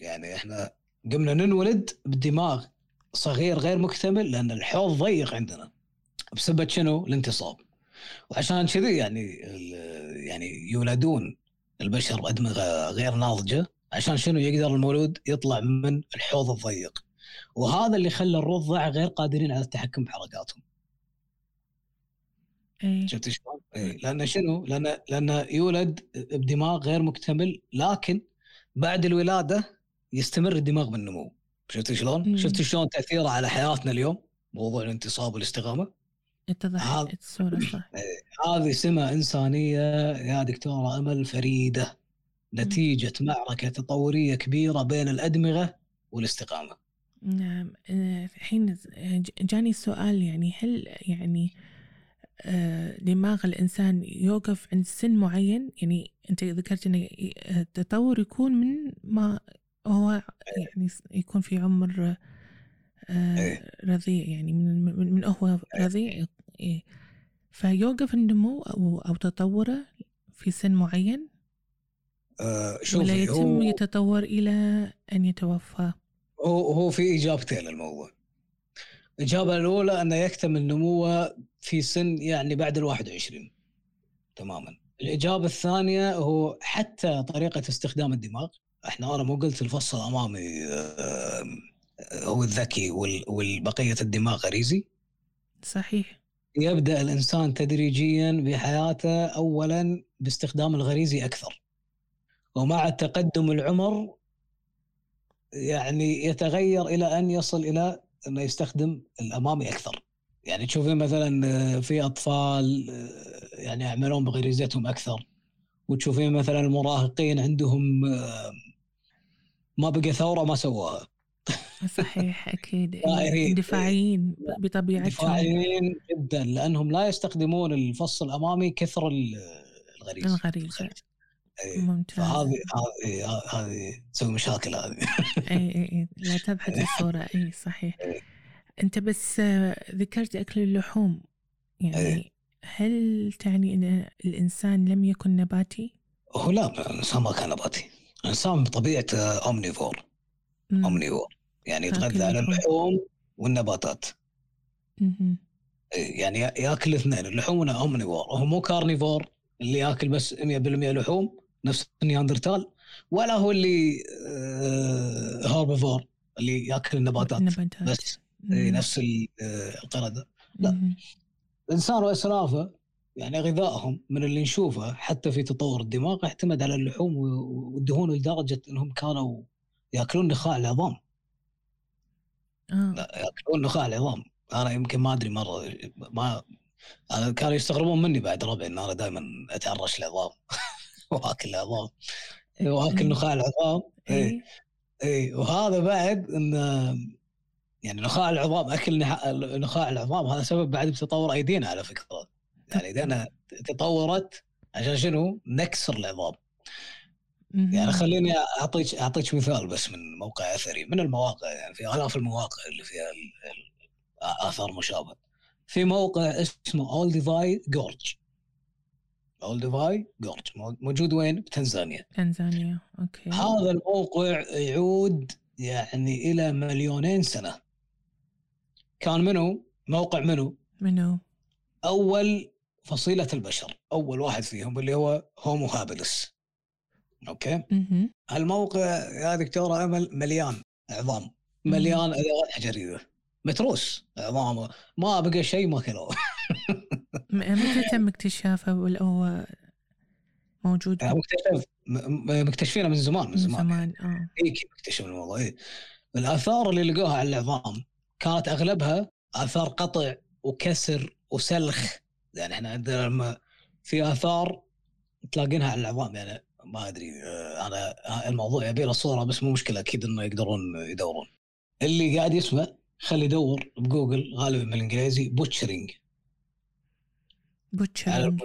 يعني إحنا قمنا ننولد بدماغ صغير غير مكتمل لأن الحوض ضيق عندنا. بسبب شنو؟ الانتصاب. وعشان كذي يعني يعني يولدون البشر بادمغه غير ناضجة. عشان شنو؟ يقدر المولود يطلع من الحوض الضيق. وهذا اللي خلى الرضع غير قادرين على التحكم بحركاتهم.
إيه.
شفت شلون؟ إيه، لأن شنو؟ لأن لأن يولد بدماغ غير مكتمل لكن بعد الولادة يستمر الدماغ بالنمو. شفت شلون؟ شفت شلون تأثيره على حياتنا اليوم؟ موضوع الانتصاب والاستقامه
اتضح.
هذا-
الصورة صح. [clears throat]
هذه سمة إنسانية يا دكتورة أمل فريدة. نتيجة معركة تطورية كبيرة بين الأدمغة والاستقامة.
نعم. آه، الحين ج- جاني السؤال يعني هل يعني آه، دماغ الإنسان يوقف عند سن معين؟ يعني أنت ذكرت أن التطور يكون من ما هو يعني يكون في عمر آه،
إيه.
رضيع يعني من من, هو رضيع إيه. فيوقف النمو أو أو تطوره في سن معين
آه
ولا يتم يتطور إلى أن يتوفى
هو هو في إجابتين للموضوع. الإجابة الأولى انه يكتمل نموه في سن يعني بعد ال 21 تماما. الإجابة الثانية هو حتى طريقة استخدام الدماغ إحنا أنا مو قلت الفص الأمامي آه، هو الذكي وال- والبقية الدماغ غريزي؟
صحيح.
يبدأ الإنسان تدريجيا بحياته اولا باستخدام الغريزي أكثر. ومع تقدم العمر يعني يتغير إلى أن يصل إلى أنه يستخدم الأمامي أكثر. يعني تشوفين مثلا آه، في أطفال آه، يعني يعملون بغريزتهم أكثر. وتشوفين مثلا المراهقين عندهم ما بقى ثورة ما سووها.
صحيح أكيد. [laughs]
دائرين.
اندفاعيين بطبيعتهم.
دفاعيين جدا لأنهم لا يستخدمون الفص الأمامي كثر ال- الغريزه
الغريزة
إيه.
ممتاز.
فهذه هذه هذه تسوي مشاكل هذه.
أي أي أي لا تبحث الصورة. أي صحيح.
إيه.
أنت بس آه، ذكرت أكل اللحوم. يعني
إيه.
هل تعني أن الإنسان لم يكن نباتي؟
هو لا الإنسان ما كان نباتي. الانسان بطبيعته omnivore
مم.
omnivore يعني يتغذى على
لحوم.
اللحوم والنباتات. إيه، يعني يا- ياكل الاثنين اللحوم omnivore هو مو carnivore اللي ياكل بس 100% لحوم نفس النياندرتال ولا هو اللي آه، herbivore اللي ياكل النباتات
النباتات
بس إيه،
مم.
نفس آه، القرده لا. الانسان واسلافه يعني غذائهم من اللي نشوفه حتى في تطور الدماغ يعتمد على اللحوم والدهون لدرجة إنهم كانوا يأكلون نخاع العظام.
آه.
يأكلون نخاع العظام. أنا يمكن ما أدري مرة ما أنا كانوا يستغربون مني بعد ربعي إن أنا دائما أتعرش العظام [laughs] وأكل العظام. وأكل نخاع العظام. اي
إيه.
اي وهذا بعد إن يعني نخاع العظام أكل نخاع العظام هذا سبب بعد بتطور أيدينا على فكرة. يعني ايدينا تطورت عشان شنو؟ نكسر العظام. يعني خليني أعطيك أعطيك مثال بس من موقع أثري من المواقع يعني في آلاف المواقع اللي فيها آثار مشابهة في موقع اسمه Olduvai Gorge Olduvai Gorge موجود وين؟ بتنزانيا
تنزانيا okay
هذا الموقع يعود يعني إلى مليونين سنة كان منو؟ موقع منو؟
منو؟
أول فصيلة البشر أول واحد فيهم اللي هو Homo habilis
أوكي.
الموقع يا دكتورة أمل مليان عظام مليان أدوات حجرية. متروس عظام ما بقى شيء ما كلوه.
متى [laughs] تم اكتشافه ولا هو موجود؟
يعني مكتشف مكتشفينه من زمان من زمان
زمان آه.
اي كيف اكتشفوا الموضوع؟ إيه. الآثار اللي لقوها على العظام كانت أغلبها آثار قطع وكسر وسلخ. يعني إحنا عندنا لما في آثار تلاقينها على العظام يعني ما أدري آه، أنا الموضوع يبي له صورة بس مو مشكلة أكيد إنه يقدرون يدورون. اللي قاعد يسمع خلي يدور بجوجل غالبا بالإنجليزي butchering
butchering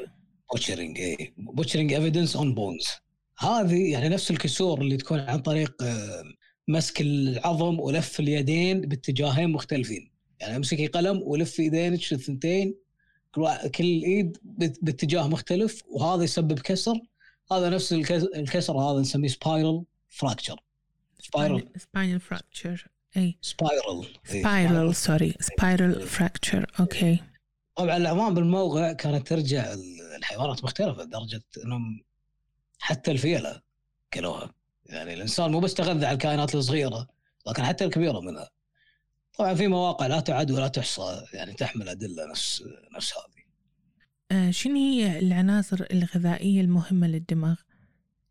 butchering اي butchering evidence on bones هذه يعني نفس الكسور اللي تكون عن طريق آه، مسك العظم ولف اليدين باتجاهين مختلفين. يعني امسكي قلم ولف ايدينك الثنتين كل ايد بات- باتجاه مختلف وهذا يسبب كسر. هذا نفس الكس- الكسر هذا نسميه spiral fracture spiral
spinal fracture إي.
spiral
spiral sorry spiral fracture okay
طبعا العظام بالموقع كانت ترجع ال- الحيوانات مختلفة لدرجة إنهم حتى الفيلة كلوها. يعني الإنسان مو بس تغذى على الكائنات الصغيرة لكن حتى الكبيرة منها. طبعا في مواقع لا تعد ولا تحصى يعني تحمل أدلة نفس نفس هذه
آه شنو هي العناصر الغذائية المهمة للدماغ؟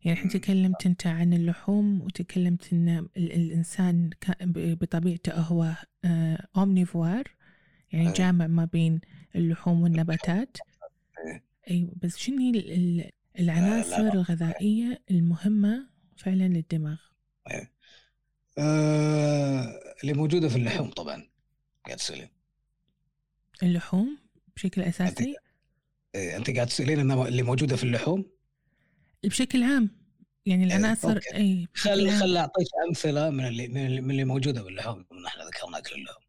يعني الحين تكلمت أنت عن اللحوم وتكلمت أن ال- الإنسان كا- ب- بطبيعته هو آه أومنيفوار يعني. جامع ما بين اللحوم والنباتات
أي.
أيوة بس شنو هي ال- ال- العناصر
لا.
الغذائية المهمة فعلا للدماغ؟
آه اللي موجودة في اللحوم طبعا. قاعد تسألين.
اللحوم بشكل أساسي؟
إيه أنت قاعد تسألين انه اللي موجودة في اللحوم؟
بشكل عام. يعني العناصر
okay.
أي بشكل
خل. خل أعطيك أمثلة من اللي من اللي, من اللي موجودة باللحوم. من إحنا ذكرنا اكل اللحوم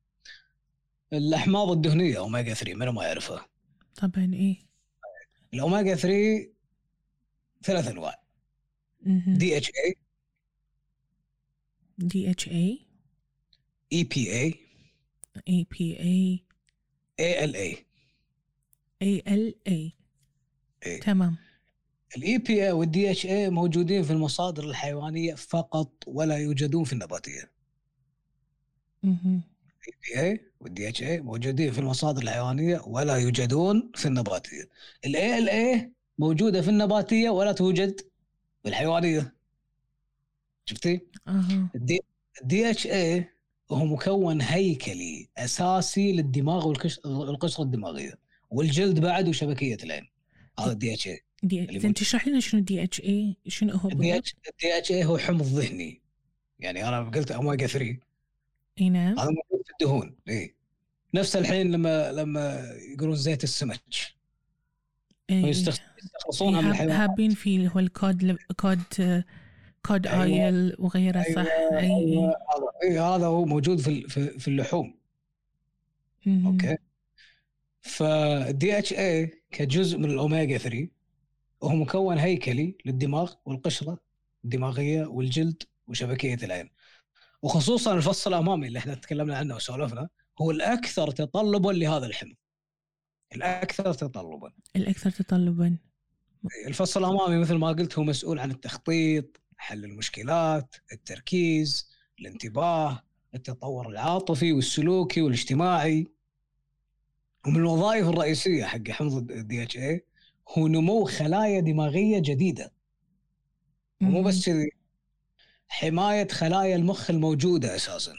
الأحماض الدهنية اوميجا 3 منو ما يعرفها؟
طبعا إيه.
الاوميجا 3 ثلاث أنواع. دي إتش اي ال اي
اي ال اي
إيه.
تمام.
ال EPA وال DHA موجودين في المصادر الحيوانية فقط ولا يوجدون في النباتية.
مهم.
ال EPA وال DHA موجودين في المصادر الحيوانية ولا يوجدون في النباتية. ال ALA موجودة في النباتية ولا توجد في الحيوانية. شفتي؟
أها.
ال D ال DHA هو مكون هيكلي أساسي للدماغ والقشره الدماغية والجلد بعد وشبكية العين. هذا
ال
DHA
زين تشرح لنا شنو DHA شنو هو ال
D؟ H ال DA هو حمض دهني. يعني أنا قلت اوميجا 3
أي نعم.
هذا موجود في الدهون إي. نفس الحين لما لما يقولون زيت السمك. يستخلصونها من
هاب-
الحيوان
هابين في اللي هو ال cod cod آه، cod
أيوة.
oil وغيره صح؟
أيوة،
أي.
أيوة،
اي
هذا هو موجود في في, اللحوم.
مهم.
okay. فال DHA كجزء من الاوميجا 3 وهو مكون هيكلي للدماغ والقشرة الدماغية والجلد وشبكية العين. وخصوصا الفص الأمامي اللي إحنا تكلمنا عنه وسولفنا هو الأكثر تطلبا لهذا الحمض الأكثر تطلبا.
الأكثر تطلبا.
الفص الأمامي مثل ما قلت هو مسؤول عن التخطيط حل المشكلات التركيز الانتباه التطور العاطفي والسلوكي والاجتماعي ومن الوظائف الرئيسية حق حمض ال DHA هو نمو خلايا دماغية جديدة
مهم.
بس كذي حماية خلايا المخ الموجودة أساسا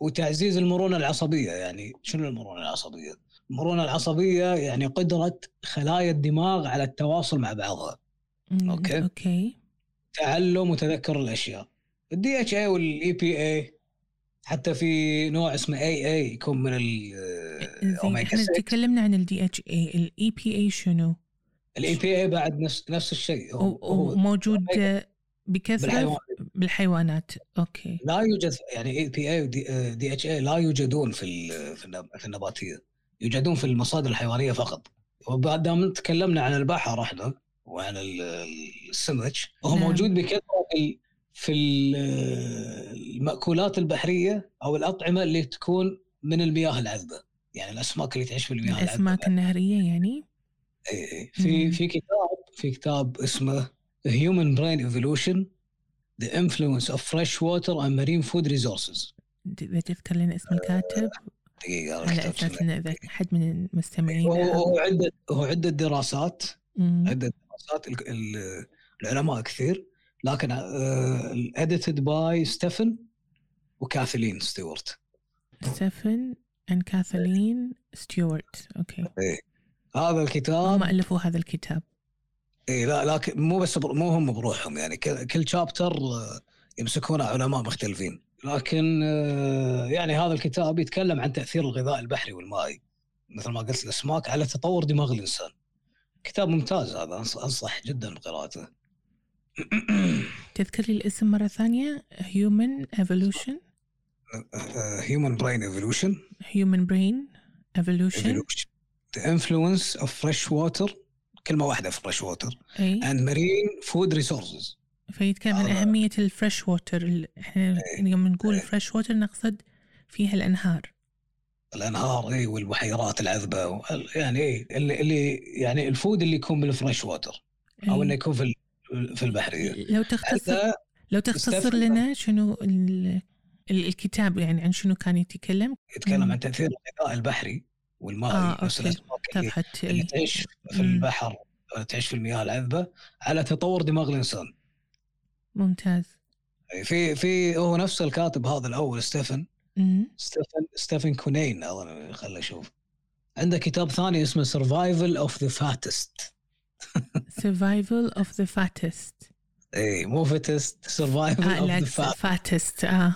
وتعزيز المرونة العصبية يعني شنو المرونة العصبية؟ المرونة العصبية يعني قدرة خلايا الدماغ على التواصل مع بعضها
مم.
أوكي.
أوكي
تعلم وتذكر الأشياء. ال DHA وال EPA حتى في نوع اسمه AA يكون من
زين
الاوميجا
إحنا
6
تكلمنا عن ال DHA ال EPA شنو؟
ال EPA بعد نفس نفس الشيء. هو,
آه، بكثرة؟
بالحيوان
بالحيوانات. أوكي.
لا يوجد يعني EPA و DHA لا يوجدون في ال- في النب- في النباتية. يوجدون في المصادر الحيوانية فقط. وبعد دام تكلمنا عن البحر إحنا وعن ال- السمك وهو
نعم.
موجود بكثرة في ال- في ال- المأكولات البحرية أو الأطعمة اللي تكون من المياه العذبة يعني الأسماك اللي تعيش في المياه العذبة
الأسماك النهرية يعني
إي. في
مم.
في كتاب في كتاب اسمه Human Brain Evolution The Influence of Fresh Water and Marine Food Resources
إذا تذكر لنا اسم الكاتب
دقيقة
على
اسمه.
ان إذا حد من المستمعين
هو هو عدة هو عدة دراسات
مم.
عدة دراسات ال- ال- العلماء كثير لكن edited by ستيفن وكاثلين ستيوارت
ستيفن and كاثلين ستيوارت أوكي
هذا الكتاب
هم ألفوا هذا الكتاب.
اي لا لكن مو بس بر- مو هم بروحهم يعني كل- كل chapter يمسكونه علماء مختلفين. لكن آه، يعني هذا الكتاب يتكلم عن تأثير الغذاء البحري والمائي مثل ما قلت الأسماك على تطور دماغ الإنسان. كتاب ممتاز هذا أنصح جدا بقراءته.
تذكر لي الاسم مرة ثانية؟ human evolution
human brain evolution
human brain evolution.
The influence of fresh water. كلمة واحدة fresh water.
إي.
And marine food resources.
فيتكلم عن. أهمية ال fresh water إحنا يوم نقول fresh water نقصد فيها الأنهار.
الأنهار اي والبحيرات العذبة وال- يعني اي اللي, اللي يعني ال food اللي يكون بال fresh water
أو.
إنه يكون في في البحرية
لو تختصر لو تختصر. لنا شنو ال- ال- الكتاب يعني عن شنو كان يتكلم
يتكلم. عن تأثير الغذاء البحري والمائي
آه،
نفس. الاسماك اللي, تعيش في. البحر تعيش في المياه العذبة على تطور دماغ الإنسان
ممتاز
يعني في في هو نفس الكاتب هذا الأول ستيفن. ستيفن ستيفن كونين أظن خليني أشوف عنده كتاب ثاني اسمه survival of the fattest
survival of the fattest. [laughs]
اي مو fittest survival
آه of
the fat
fattest. آه.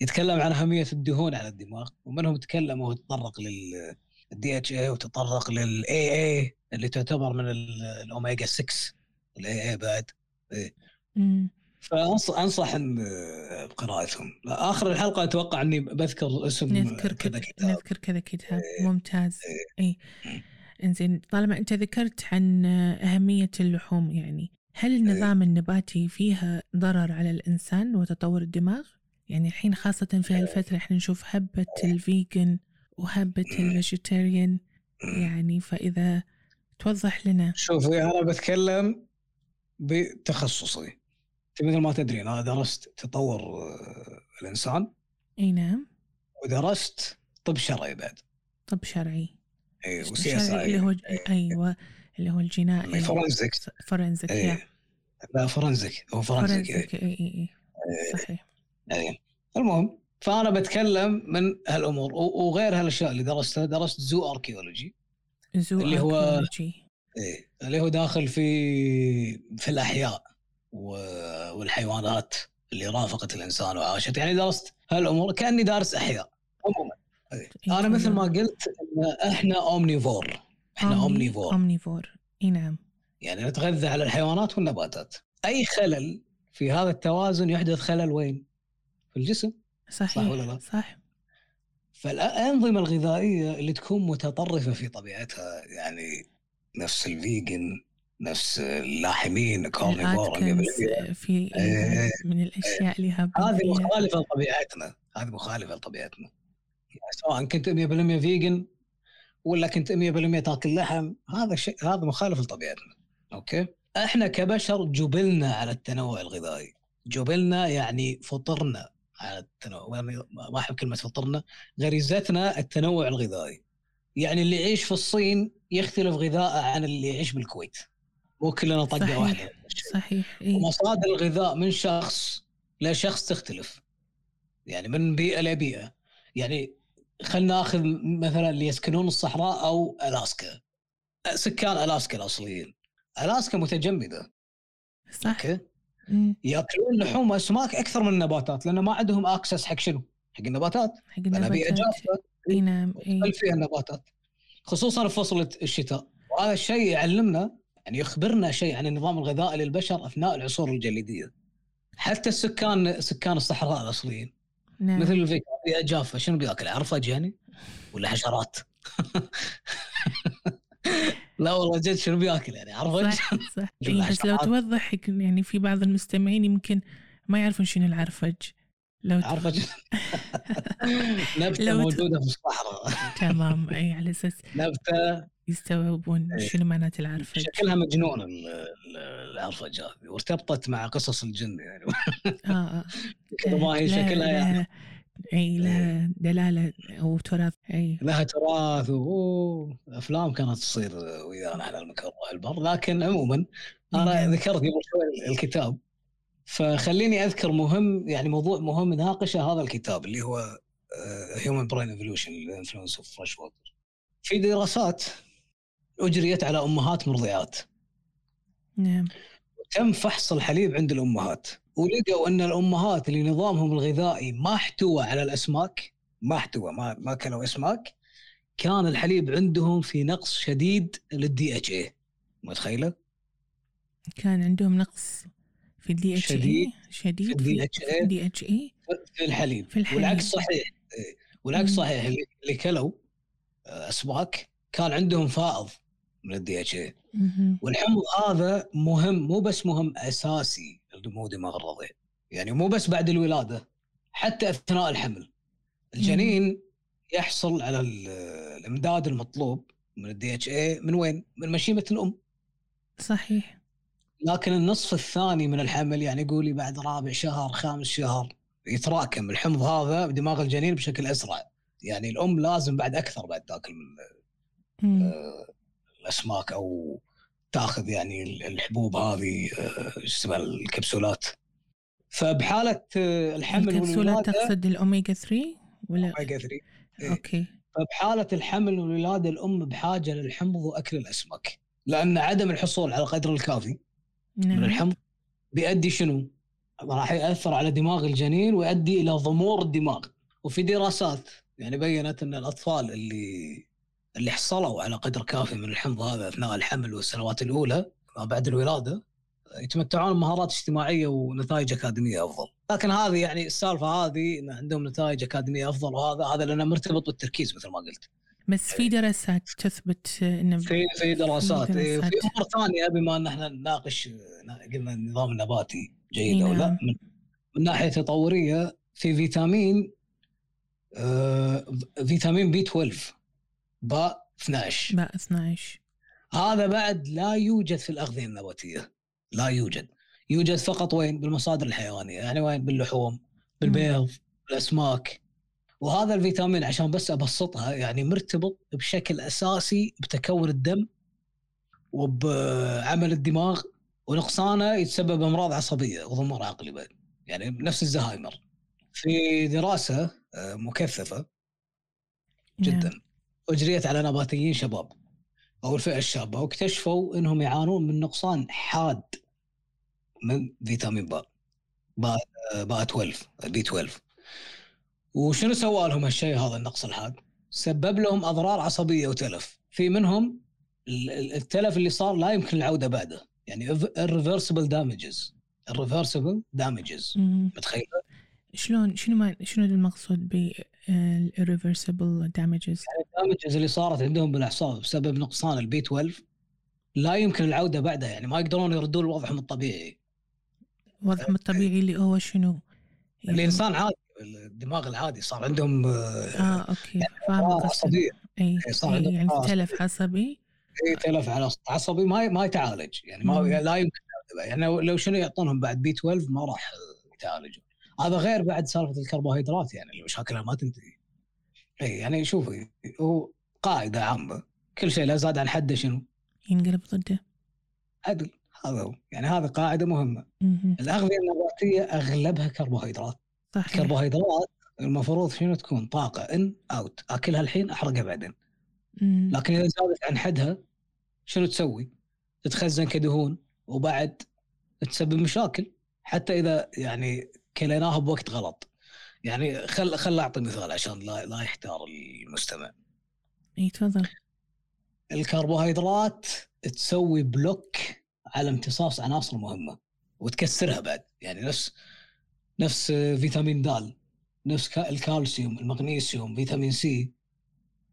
يتكلم عن أهمية الدهون على الدماغ ومنهم تكلم وتطرق لل ال DHA وتطرق لل AA اللي تعتبر من ال- الاوميجا 6 ال AA بعد.
مم.
فانصح إن بقراءتهم آخر الحلقة أتوقع إني بذكر اسم
نذكر
كذا كتاب.
نذكر كذا كتاب. ممتاز. إي.
مم.
إنزين طالما أنت ذكرت عن أهمية اللحوم يعني هل النظام النباتي فيها ضرر على الإنسان وتطور الدماغ؟ يعني الحين خاصة في هالفترة إحنا نشوف هبة ال vegan وهبة ال vegetarian. يعني فإذا توضح لنا.
شوفي أنا بتكلم بتخصصي. مثل ما تدري أنا درست تطور آه، الإنسان.
إي نعم.
ودرست طب شرعي بعد.
طب شرعي. إي
وسياسة
اللي هو أيوه اللي هو الجنائي. forensic
إيه.
yeah.
لا forensic هو.
forensic إي. إي إي صحيح.
إيه. المهم فأنا بتكلم من هالأمور وغير هالأشياء اللي درستها درست zooarchaeology
زو
اللي هو-. إيه. اللي هو داخل في في الأحياء. والحيوانات اللي رافقت الإنسان وعاشت. يعني درست هالأمور كأني دارس أحياء. عموما. إيه.
إيه،
أنا مثل. ما قلت إن إحنا أومنيفور.
إحنا
أومنيفور.
أومنيفور. إي نعم.
يعني نتغذى على الحيوانات والنباتات. أي خلل في هذا التوازن يحدث خلل وين؟ في الجسم.
صحيح
ولا لا؟
صح.
فالأنظمة الغذائية اللي تكون متطرفة في طبيعتها يعني نفس ال vegan نفس اللاحمين
carnivore في
إيه.
من الأشياء اللي
هذه
فيها
مخالفة لطبيعتنا. هذه مخالفة لطبيعتنا. يعني سواء كنت 100% vegan ولا كنت 100% تاكل لحم هذا شيء هذا مخالف لطبيعتنا. أوكي؟ إحنا كبشر جبلنا على التنوع الغذائي. جبلنا يعني فطرنا على التنوع ما أحب كلمة فطرنا غريزتنا التنوع الغذائي. يعني اللي يعيش في الصين يختلف غذاءه عن اللي يعيش بالكويت. مو كلنا طقة
صحيح.
واحدة.
صحيح إي.
ومصادر الغذاء من شخص لشخص تختلف. يعني من بيئة لبيئة. يعني خلينا ناخذ مثلا اللي يسكنون الصحراء أو ألاسكا. سكان ألاسكا الأصليين. ألاسكا متجمدة.
صح. أوكي.
يأكلون لحوم واسماك أكثر من النباتات لأن ما عندهم access حق شنو؟ حق النباتات.
حق
لأن بيئة
النباتات
جافة.
إي نعم
فيها النباتات. خصوصا في فصل الشتاء. وهذا الشيء يعلمنا يعني يخبرنا شيء عن النظام الغذائي للبشر أثناء العصور الجليدية. حتى السكان سكان الصحراء الأصليين.
نعم.
مثل الفيك بيئه جافه شنو بياكل؟ عرفج يعني ولا حشرات؟ [laughs] لا والله جد شنو بياكل يعني؟ عرفج
صح صح. [laughs] إيه بس لو. توضح يعني في بعض المستمعين يمكن ما يعرفون شنو العرفج. لو
عرفج [laughs]
نبتة
موجودة في الصحراء.
تمام اي على أساس
نبتة.
يستوعبون
إيه.
شنو معنات العرفج
شكلها مجنون ال- ال- العرفج هذه وارتبطت مع قصص الجن يعني. آه آه. [laughs] هي
لها-
شكلها يعني.
إي لها دلالة أو تراث. إي.
لها تراث وافلام كانت تصير ويانا على المكر والبر لكن عموما أنا
نعم.
ذكرت قبل شوي الكتاب. فخليني أذكر مهم يعني موضوع مهم ناقشه هذا الكتاب اللي هو Human Brain Evolution the Influence of Freshwater في دراسات أجريت على أمهات مرضعات
نعم
تم فحص الحليب عند الأمهات ولقوا أن الأمهات اللي نظامهم الغذائي ما احتوى على الأسماك ما احتوى ما ما كلوا أسماك كان الحليب عندهم في نقص شديد لل DHA متخيلة؟
كان عندهم نقص في ال DHA
شديد في DHA.
دي اتش اي
في الحليب,
في الحليب.
والعكس صحيح. والعكس. صحيح اللي, اللي كلوا آه، أسماك كان عندهم فائض من ال
DHA.
والحمض هذا مهم مو بس مهم أساسي لنمو دماغ الرضيع يعني مو بس بعد الولادة حتى أثناء الحمل. الجنين يحصل على ال- الإمداد المطلوب من ال DHA من وين؟ من مشيمة الأم.
صحيح.
لكن النصف الثاني من الحمل يعني قولي بعد رابع شهر خامس شهر يتراكم. الحمض هذا بدماغ الجنين بشكل أسرع. يعني الأم لازم بعد أكثر بعد تاكل. آه، الأسماك أو تاخذ يعني الحبوب هذه آه، اسمها الكبسولات. فبحالة آه، الحمل
الكبسولات تقصد الاوميجا 3 ولا؟
أوميجا 3 إيه.
okay.
فبحالة الحمل والولادة الأم بحاجة للحمض وأكل الأسماك. لأن عدم الحصول على القدر الكافي من
نعم.
الحمض بيؤدي شنو؟ راح يأثر على دماغ الجنين ويؤدي إلى ضمور الدماغ. وفي دراسات يعني بينت إن الأطفال اللي اللي حصلوا على قدر كافي من الحمض هذا أثناء الحمل والسنوات الأولى ما بعد الولادة يتمتعون بمهارات اجتماعية ونتائج أكاديمية أفضل، لكن هذه يعني السالفة هذه إن عندهم نتائج أكاديمية أفضل وهذا هذا لأنه مرتبط بالتركيز مثل ما قلت.
بس في دراسات تثبت إنه
في في دراسات
في
إيه،
دراسات.
أمور ثانية بما أن إحنا نناقش قلنا النظام النباتي جيد أو لا
نعم.
من, من ناحية تطورية في فيتامين آه فيتامين بي 12 باء 12
باء 12
هذا بعد لا يوجد في الأغذية النباتية. لا يوجد. يوجد فقط وين؟ بالمصادر الحيوانية. يعني وين؟ باللحوم بالبيض بالأسماك. وهذا الفيتامين عشان بس أبسطها يعني مرتبط بشكل أساسي بتكون الدم وبعمل الدماغ ونقصانه يتسبب امراض عصبية وضمور عقلي بعد. يعني نفس الزهايمر. في دراسة آه، مكثفة جدا.
نعم.
أجريت على نباتيين شباب أو الفئة الشابة واكتشفوا إنهم يعانون من نقصان حاد من فيتامين باء باء باء 12 بي 12 وشنو سوى لهم هالشيء هذا النقص الحاد؟ سبب لهم أضرار عصبية وتلف في منهم ال- ال- التلف اللي صار لا يمكن العودة بعده يعني irreversible damages irreversible damages
مم.
متخيل؟
شلون شنو ما شنو المقصود ب irreversible damages.
ال damages اللي صارت عندهم بالاعصاب بسبب نقصان ال B 12 لا يمكن العودة بعدها يعني ما يقدرون يردون لوضعهم الطبيعي.
وضعهم الطبيعي اللي هو شنو؟ يعني-
الإنسان عادي الدماغ العادي صار عندهم آه،
آه okay فاهم
أمراض
قصدك.
عصبيه أي
يعني
أمراض
تلف عصبي.
إيه، تلف على عصبي ما ما يتعالج يعني ما
مم.
لا يمكن يعني لو شنو يعطونهم بعد B 12 ما راح يتعالجوا هذا غير بعد سالفة الكربوهيدرات يعني اللي مشاكلها ما تنتهي. اي يعني شوفي هو قاعدة عامة كل شيء لا زاد عن حده شنو؟
ينقلب ضده.
عدل هذا هو. يعني هذه قاعدة مهمة.
مهم.
الأغذية النباتية أغلبها كربوهيدرات.
صحيح.
الكربوهيدرات المفروض شنو تكون؟ طاقة in out أكلها الحين أحرقها بعدين.
مم.
لكن إذا زادت عن حدها شنو تسوي؟ تتخزن كدهون وبعد تسبب مشاكل. حتى إذا يعني كليناها بوقت غلط. يعني خل خل أعطي مثال عشان لا لا يحتار المستمع.
إي تفضل.
الكربوهيدرات تسوي بلوك على امتصاص عناصر مهمة وتكسرها بعد. يعني نفس نفس فيتامين د نفس كا- الكالسيوم المغنيسيوم فيتامين C.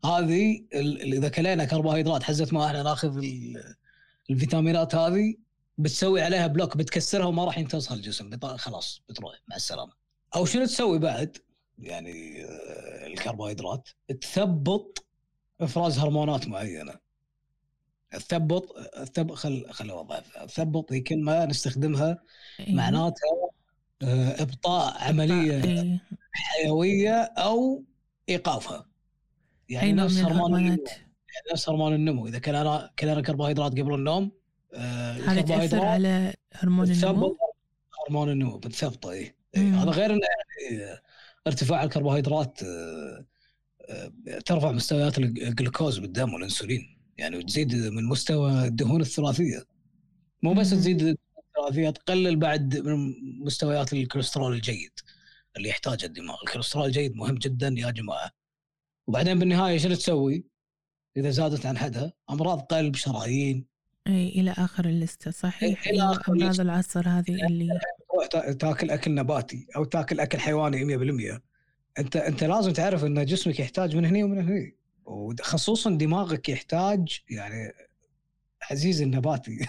هذه إذا كلينا كربوهيدرات حزت ما إحنا ناخذ ال- الفيتامينات هذه بتسوي عليها block بتكسرها وما راح يمتصها الجسم. خلاص بتروح. مع السلامة. أو شنو تسوي بعد؟ يعني آه، الكربوهيدرات. تثبط إفراز هرمونات معينة. تثبط تثبط خل خل اوضح تثبط هي كلمة نستخدمها
إي.
معناتها آه، إبطاء عملية
إي.
حيوية أو إيقافها.
أي
يعني نفس هرمون النمو. يعني نفس هرمون النمو. إذا كلنا كلنا كربوهيدرات قبل النوم
هذا
تأثر
على هرمون النمو
هرمون النمو بتثبطه اي إي،
مم.
هذا غير إنه يعني آه، ارتفاع الكربوهيدرات آه، آه، ترفع مستويات الجلوكوز بالدم والإنسولين يعني وتزيد من مستوى الدهون الثلاثية مو بس
مم.
تزيد الثلاثية تقلل بعد من مستويات الكوليسترول الجيد اللي يحتاجه الدماغ الكوليسترول الجيد مهم جدا يا جماعة وبعدين بالنهاية شنو تسوي؟ إذا زادت عن حدها أمراض قلب شرايين
إي إلى آخر ال list
ة صحيح؟ آخر
امراض
ال list ة.
العصر هذه اللي
تروح تا- تاكل أكل نباتي أو تاكل أكل حيواني 100% أنت أنت لازم تعرف إن جسمك يحتاج من هنا ومن هنا وخصوصا دماغك يحتاج يعني عزيز النباتي.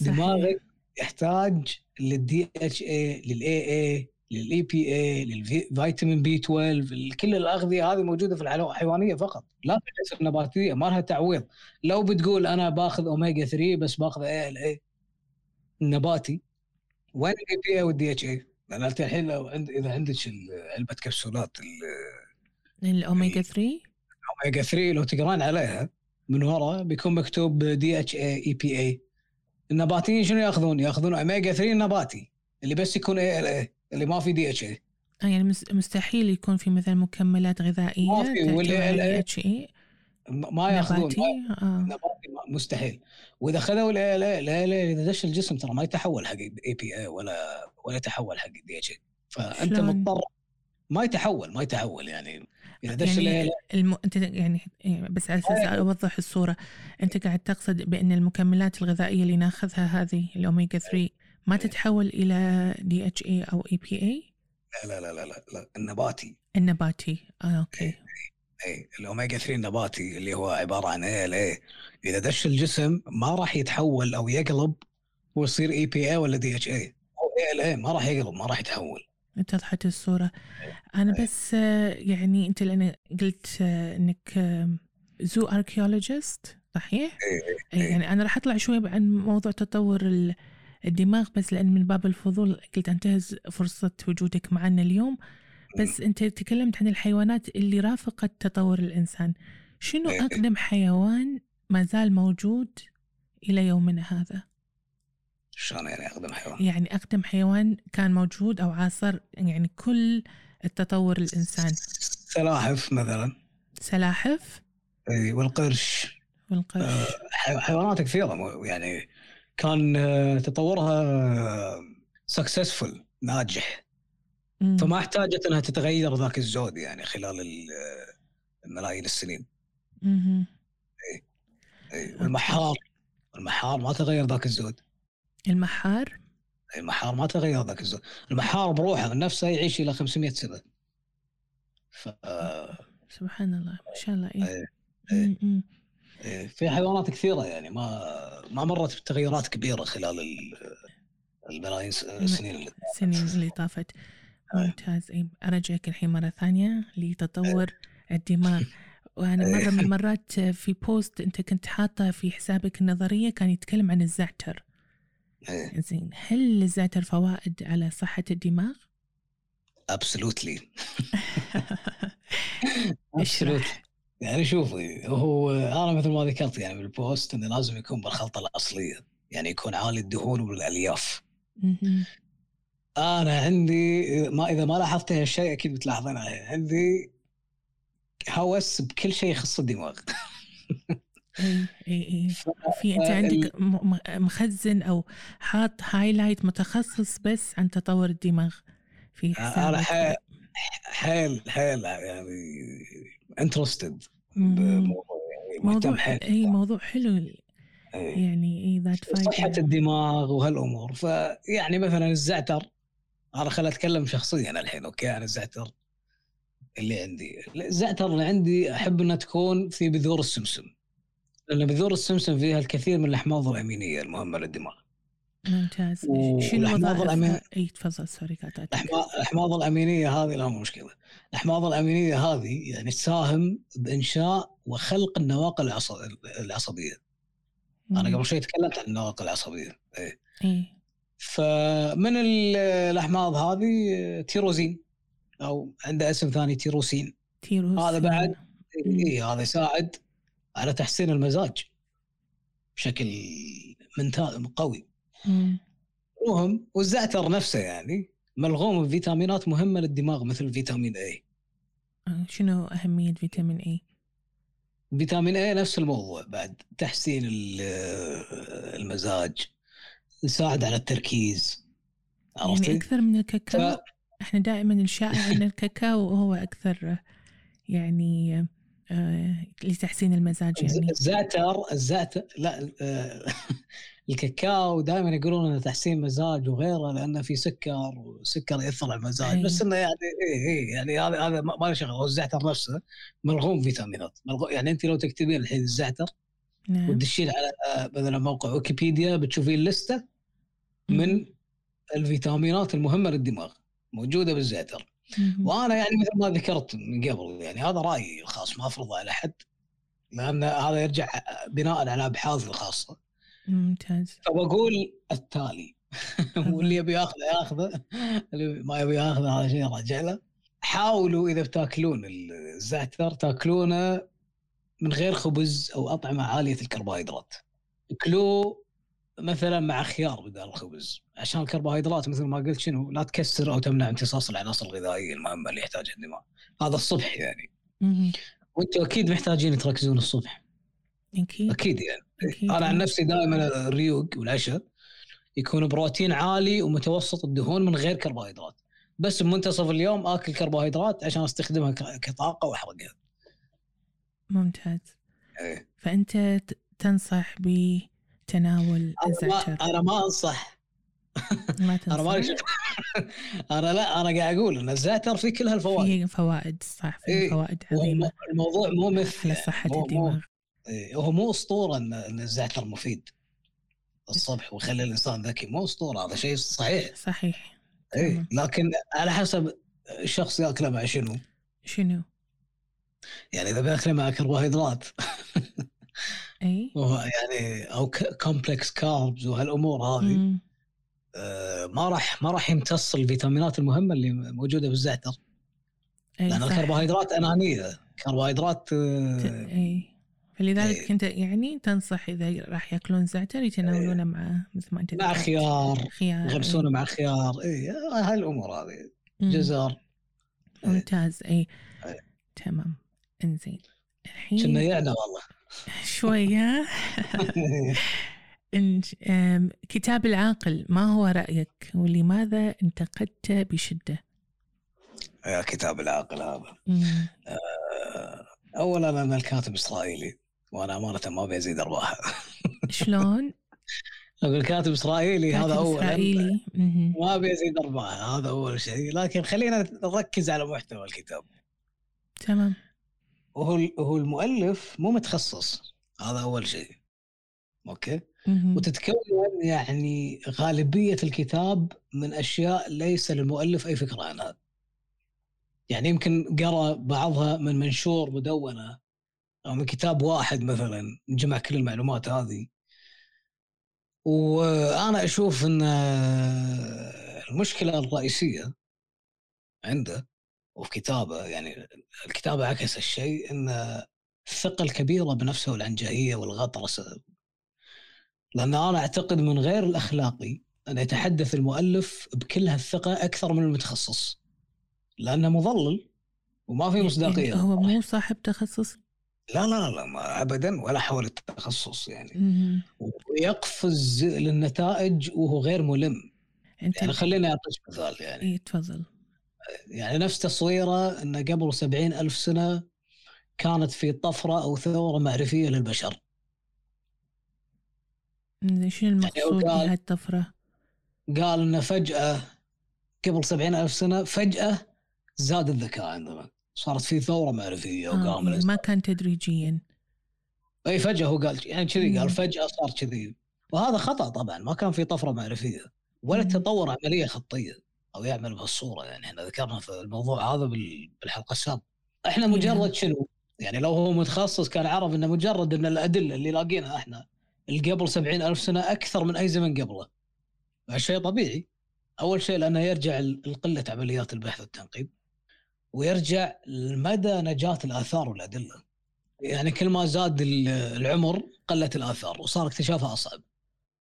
دماغك يحتاج لل DHA لل EA لل EPA للفيتامين B 12 كل الأغذية هذه موجودة في الحيو- الحيوانيه فقط. لا في النباتيه ما لها تعويض. لو بتقول أنا باخذ اوميجا 3 بس باخذ ALA النباتي وين ال EPA وال DHA؟ لأن أنت الحين لو عند إذا عندك علبة كبسولات
الاوميجا 3
الاوميجا 3 لو تقرأن عليها من ورا بيكون مكتوب دي إتش اي إي بي اي النباتيين شنو يأخذون؟ يأخذون اوميجا 3 النباتي اللي بس يكون ALA اللي ما في
DHA يعني مس- مستحيل يكون في مثلا مكملات غذائية
ما في، واللي-
على HA
ما يأخذون.
نباتي
ما-
آه.
نباتي مستحيل. وإذا خذوا ال ALA ALA اذا دش الجسم ترى ما يتحول حق EPA ولا ولا يتحول حق DHA فأنت
شلون؟
مضطر. ما يتحول ما يتحول يعني. إذا دش
يعني
ال
الم... أنت يعني بس على أساس أوضح الصورة. أنت قاعد تقصد بأن المكملات الغذائية اللي ناخذها هذه الاوميجا 3 ما تتحول إلى دي اتش اي أو اي بي اي
لا لا لا لا, لا. النباتي
النباتي آه okay
اي الاوميجا 3 النباتي اللي هو عبارة عن ALA إذا دش الجسم ما راح يتحول أو يقلب ويصير اي بي اي ولا دي اتش اي أو اي ال اي ما راح يقلب ما راح يتحول
اتضحت الصورة أنا
إيه.
بس آه، يعني أنت لأن قلت آه، إنك zooarchaeologist صحيح؟
إيه.
إيه، يعني أنا راح أطلع شوي عن موضوع تطور ال- الدماغ بس لأن من باب الفضول قلت أنتهز فرصة وجودك معنا اليوم. بس أنت تكلمت عن الحيوانات اللي رافقت تطور الإنسان. شنو
إيه.
أقدم حيوان ما زال موجود إلى يومنا هذا؟
شلون يعني أقدم حيوان؟
يعني أقدم حيوان كان موجود أو عاصر يعني كل التطور الإنسان.
سلاحف مثلا.
سلاحف؟
اي والقرش.
والقرش.
حي- حيوانات كثيره مو- يعني كان آه، تطورها سكسسفul ناجح.
مم.
فما احتاجت إنها تتغير ذاك الزود يعني خلال ال- الملايين السنين.
مهم.
إي، والمحار المحار ما تغير ذاك الزود.
المحار؟
المحار ما تغير ذاك الزود. المحار بروحه نفسه يعيش إلى 500 سنة. ف
سبحان الله ما شاء الله
إيه.
مم، مم.
إيه، في حيوانات كثيرة يعني ما ما مرت بتغيرات كبيرة خلال ال- الملايين السنين اللي
السنين اللي طافت. ممتاز. أي أرجعك الحين مرة ثانية لتطور الدماغ. وأنا مرة من [laughs] المرات في بوست أنت كنت حاطة في حسابك النظرية كان يتكلم عن الزعتر.
إيه،
زين هل للزعتر فوائد على صحة الدماغ؟
absolutely [laughs] [laughs]
اشرح.
يعني شوفي هو أنا مثل ما ذكرت يعني بالبوست إنه لازم يكون بالخلطة الأصلية يعني يكون عالي الدهون
والألياف.
أنا عندي ما إذا ما لاحظت هالشيء أكيد بتلاحظين عليه عندي هوس بكل شيء يخص الدماغ.
إي إي [laughs] في
أنت
عندك مخزن أو حاط highlight متخصص بس عن تطور الدماغ في
أنا
حسابك
حيل حيل حيل يعني
interested.
بموضوع يعني
موضوع
مهتم حيل
اي موضوع حلو
إيه.
يعني اي ذات
صحة
فايدة
الدماغ وهالأمور. فيعني مثلا الزعتر أنا خل أتكلم شخصيا الحين أوكي؟ عن الزعتر اللي عندي. الزعتر اللي عندي أحب إنها تكون في بذور السمسم لأن بذور السمسم فيها الكثير من الأحماض الأمينية المهمة للدماغ.
ممتاز.
و-
شنو
والأحماض الأمين-
وظائفها؟ أي تفضل sorry قاطعتك
الأحماض الأمينية هذه لا مو مشكلة. الأحماض الأمينية هذه يعني تساهم بإنشاء وخلق النواقل العص- العصبية. أنا قبل شوي تكلمت عن النواقل العصبية. إيه.
اي
فمن ال- الأحماض هذه تيروزين أو عنده اسم ثاني تيروسين.
تيروس
هذا بعد
مم.
اي هذا يساعد على تحسين المزاج بشكل قوي.
مم.
المهم والزعتر نفسه يعني ملغوم بفيتامينات مهمة للدماغ مثل فيتامين اي
آه، شنو أهمية فيتامين اي؟
فيتامين اي نفس الموضوع بعد تحسين ال- المزاج يساعد على التركيز
يعني
عرفتي؟
أكثر من الكاكاو
ف-
إحنا دائما الشائع إن الكاكاو هو أكثر يعني آه، لتحسين المزاج يعني
الزعتر الزعتر لا آه، الكاكاو دائما يقولون إنه تحسين مزاج وغيره لأنه في سكر وسكر ياثر على المزاج
أي.
بس إنه يعني اي اي يعني هذا هذا ما له شغل. الزعتر نفسه ملغوم فيتامينات. ملغوم يعني أنت لو تكتبين الحين الزعتر
نعم.
وتدشين على آه، مثلا موقع ويكيبيديا بتشوفين لستة من الفيتامينات المهمة للدماغ موجودة بالزعتر. وأنا يعني مثل ما ذكرت من قبل يعني هذا رأيي الخاص ما أفرضه على أحد لأن هذا يرجع بناء على ابحاث الخاصة.
ممتاز.
فبقول التالي. [laughs] واللي يبي ياخذه ياخذه. اللي ما يبي ياخذه هذا شيء راجع له. حاولوا إذا بتاكلون الزعتر تاكلونه من غير خبز أو أطعمة عالية الكربوهيدرات. اكلوه مثلا مع خيار بدل الخبز عشان الكربوهيدرات مثل ما قلت شنو لا تكسر أو تمنع امتصاص العناصر الغذائية المهمة اللي يحتاجها الدماغ. هذا الصبح يعني. وأنتم أكيد محتاجين تركزون الصبح.
أكيد.
أكيد يعني.
أكيد.
أنا عن نفسي دائما الريوق والعشاء يكون بروتين عالي ومتوسط الدهون من غير كربوهيدرات. بس بمنتصف اليوم آكل كربوهيدرات عشان أستخدمها كطاقة وأحرقها.
ممتاز.
إيه.
فأنت تنصح بتناول
أنا ما
الزعتر؟
أنا ما أنصح.
ما [laughs]
أنا ما
تنصح؟ [laughs]
أنا لا أنا قاعد أقول إن الزعتر فيه كل هالفوائد.
فيه فوائد صح فيه
إيه.
فوائد
وهو
عظيمة.
الموضوع مو مثل مو- مو-
الدماغ.
هو مو أسطورة ان إن الزعتر مفيد. الصبح ويخلي الإنسان ذكي مو أسطورة هذا شيء صحيح.
صحيح.
اي. لكن على حسب الشخص يأكله مع شنو.
شنو؟
يعني إذا بيأكله مع كربوهيدرات. [laughs]
اي
يعني أو complex carbs وهالأمور هذه. آه، ما راح ما راح يمتص الفيتامينات المهمة اللي موجودة بالزعتر.
اي لأن.
الكربوهيدرات أنانية. كربوهيدرات آه،
اي فلذلك
إيه.
كنت يعني تنصح إذا راح يأكلون زعتر يتناولونه مع مثل ما أنت
مع. خيار.
خيار
يغمسونه مع خيار. اي هاي الأمور هذه. جزر
ممتاز. اي
إيه.
تمام. إنزين. الحين
كنا يعنا والله. [laughs]
أم، كتاب العاقل ما هو رأيك؟ ولماذا انتقدته بشدة؟
يا كتاب العاقل هذا. آه، اولا أنا الكاتب إسرائيلي. وأنا أمانة ما أبي أزيد أرباحه. [laughs]
شلون؟
أقول كاتب إسرائيلي هذا
كاتب
اولا
إسرائيلي. مهم.
ما أبي أزيد أرباحه هذا أول شيء. لكن خلينا نركز على محتوى الكتاب.
تمام.
وهو هو المؤلف مو متخصص هذا أول شيء. أوكي؟
مهم.
وتتكون يعني غالبية الكتاب من أشياء ليس للمؤلف أي فكرة عنها. يعني يمكن قرأ بعضها من منشور مدونة أو من كتاب واحد مثلا جمع كل المعلومات هذه. وأنا أشوف إن المشكلة الرئيسية عنده وفي كتابه يعني الكتابة عكس الشيء إن الثقة الكبيرة بنفسه والعنجهية والغطرسة. لأن أنا أعتقد من غير الأخلاقي أن يتحدث المؤلف بكل هالثقة أكثر من المتخصص. لأنه مضلل وما في مصداقية.
يعني هو مو صاحب تخصص؟
لا لا لا ما ابدا ولا حول التخصص يعني. ويقفز للنتائج وهو غير ملم.
أنت
يعني خليني أعطيك مثال يعني.
إيه، تفضل.
يعني نفس تصويره انه قبل سبعين ألف سنة كانت في طفرة أو ثورة معرفية للبشر.
شنو المقصود
قال-
بهالطفرة؟
قال انه فجأة قبل سبعين ألف سنة فجأة زاد الذكاء عندنا صارت في ثورة معرفية
آه
وقام.
ما كان تدريجيا
إي فجأة هو قال يعني كذي. قال فجأة صار كذي وهذا خطأ طبعا ما كان في طفرة معرفية ولا. تطور عملية خطية أو يعمل بهالصورة يعني إحنا ذكرنا في الموضوع هذا بال- بالحلقة السابقة
إحنا.
مجرد شنو يعني لو هو متخصص كان عرف إنه مجرد إن الأدلة اللي لاقينها إحنا اللي قبل سبعين ألف سنة أكثر من أي زمن قبله هالشيء طبيعي أول شيء لأنه يرجع لقلة عمليات البحث والتنقيب ويرجع لمدى نجاة الآثار والأدلة. يعني كل ما زاد ال- العمر قلت الآثار وصار اكتشافها أصعب.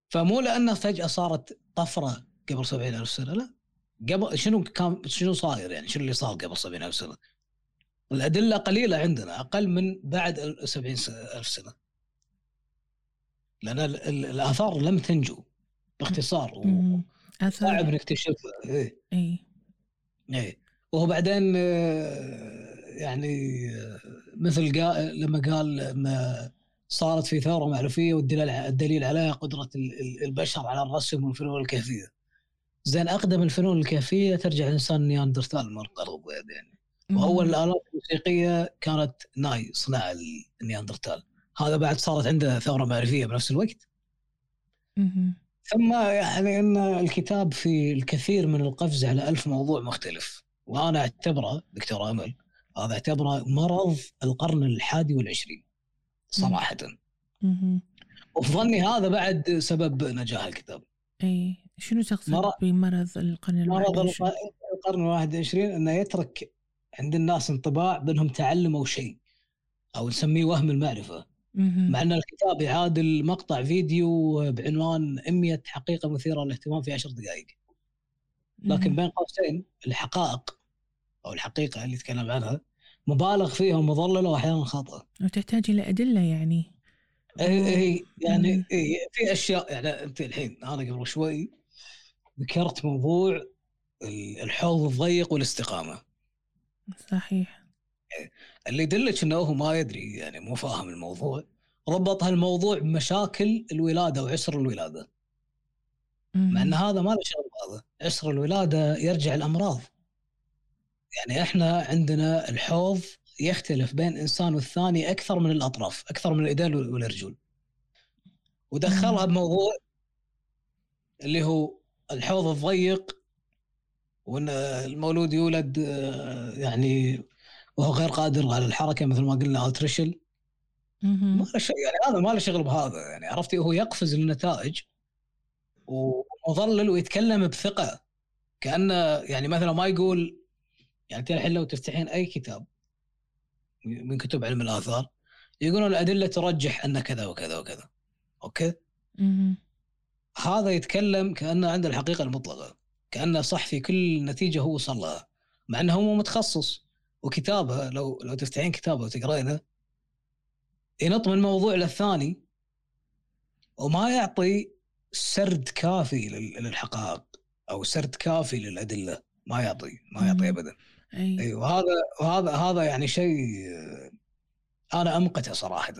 فمو لأنه فجأة صارت طفرة قبل سبعين ألف سنة لا. قبل شنو كان شنو صاير يعني؟ شنو اللي صار قبل سبعين ألف سنة؟ الأدلة قليلة عندنا أقل من بعد ال- سبعين س- ألف سنة. لأن ال- ال- الآثار لم تنجو باختصار. وصعب
آثار.
نكتشفها إيه.
اي
إيه. وهو بعدين آه، يعني آه، مثل. لما قال ان صارت في ثورة معرفيه والدليل الدليل عليها قدرة البشر على الرسم والفنون الكهفيه. زين أقدم الفنون الكهفيه ترجع لانسان نياندرتال من القرب يعني وأول الالات الموسيقيه كانت ناي صنع النياندرتال هذا بعد صارت عنده ثورة معرفيه بنفس الوقت. ثم يعني إن الكتاب في الكثير من القفز على ألف موضوع مختلف وأنا أعتبره دكتور أمل هذا أعتبره مرض القرن الحادي والعشرين صراحة. وفي ظني هذا بعد سبب نجاح الكتاب.
إي شنو تقصد مرض بمرض القرن
مرض القرن الواحد والعشرين إنه يترك عند الناس انطباع بأنهم تعلموا شيء أو نسميه وهم المعرفة. مع أن الكتاب يعادل مقطع فيديو بعنوان 100 حقيقة مثيرة للاهتمام في 10 دقائق. لكن بين قوسين الحقائق أو الحقيقة اللي يتكلم عنها مبالغ فيها ومضلله وأحيانا خاطئه
وتحتاج إلى أدلة يعني.
اي اي يعني إيه في أشياء يعني انت الحين أنا قبل شوي ذكرت موضوع الحوض الضيق والاستقامة.
صحيح.
اللي يدلك إنه هو ما يدري يعني مو فاهم الموضوع ربط هالموضوع بمشاكل الولادة وعسر الولادة. مع إن هذا ما له شغل بهذا عسر الولادة يرجع الأمراض. يعني إحنا عندنا الحوض يختلف بين إنسان والثاني أكثر من الأطراف أكثر من الإيدين والرجول. ودخلها بموضوع اللي هو الحوض الضيق وإن المولود يولد آه، يعني وهو غير قادر على الحركة مثل ما قلنا التريشل ما له شيء يعني هذا ما له شغل بهذا يعني عرفتي؟ هو يقفز النتائج ومظلل ويتكلم بثقة كأنه يعني مثلا ما يقول يعني انت الحين لو تفتحين أي كتاب من كتب علم الآثار يقولون الأدلة ترجح أن كذا وكذا وكذا. أوكي؟ هذا يتكلم كأنه عنده الحقيقة المطلقة. كأنه صح في كل نتيجة هو وصل لها. مع أنه هو متخصص. وكتابها لو لو تفتحين كتابه وتقرينه ينط من موضوع للثاني وما يعطي سرد كافي للحقائق أو سرد كافي للأدلة. ما يعطي ما يعطي ابدا. اي أيوة وهذا وهذا هذا يعني شيء أنا أمقته صراحة.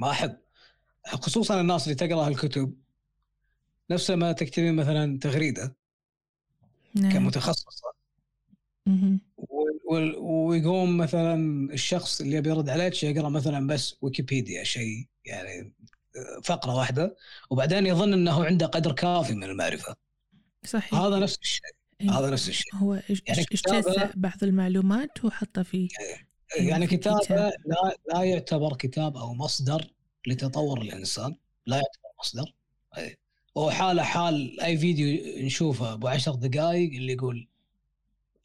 ما أحب. خصوصا الناس اللي تقرأ هالكتب نفس ما تكتبين مثلا تغريدة نعم. كمتخصصة. ويقوم مثلا الشخص اللي يبي يرد عليك يقرأ مثلا بس ويكيبيديا شيء يعني فقرة واحدة وبعدين يظن إنه عنده قدر كافي من المعرفة. صحيح. هذا نفس الشيء. هذا نفس الشيء
هو يعني اجتزأ بعض المعلومات وحطها في
إيه. إيه، يعني كتابة كتاب. لا لا يعتبر كتاب أو مصدر لتطور الإنسان لا يعتبر مصدر هو حاله حال أي فيديو نشوفه أبو عشر دقائق اللي يقول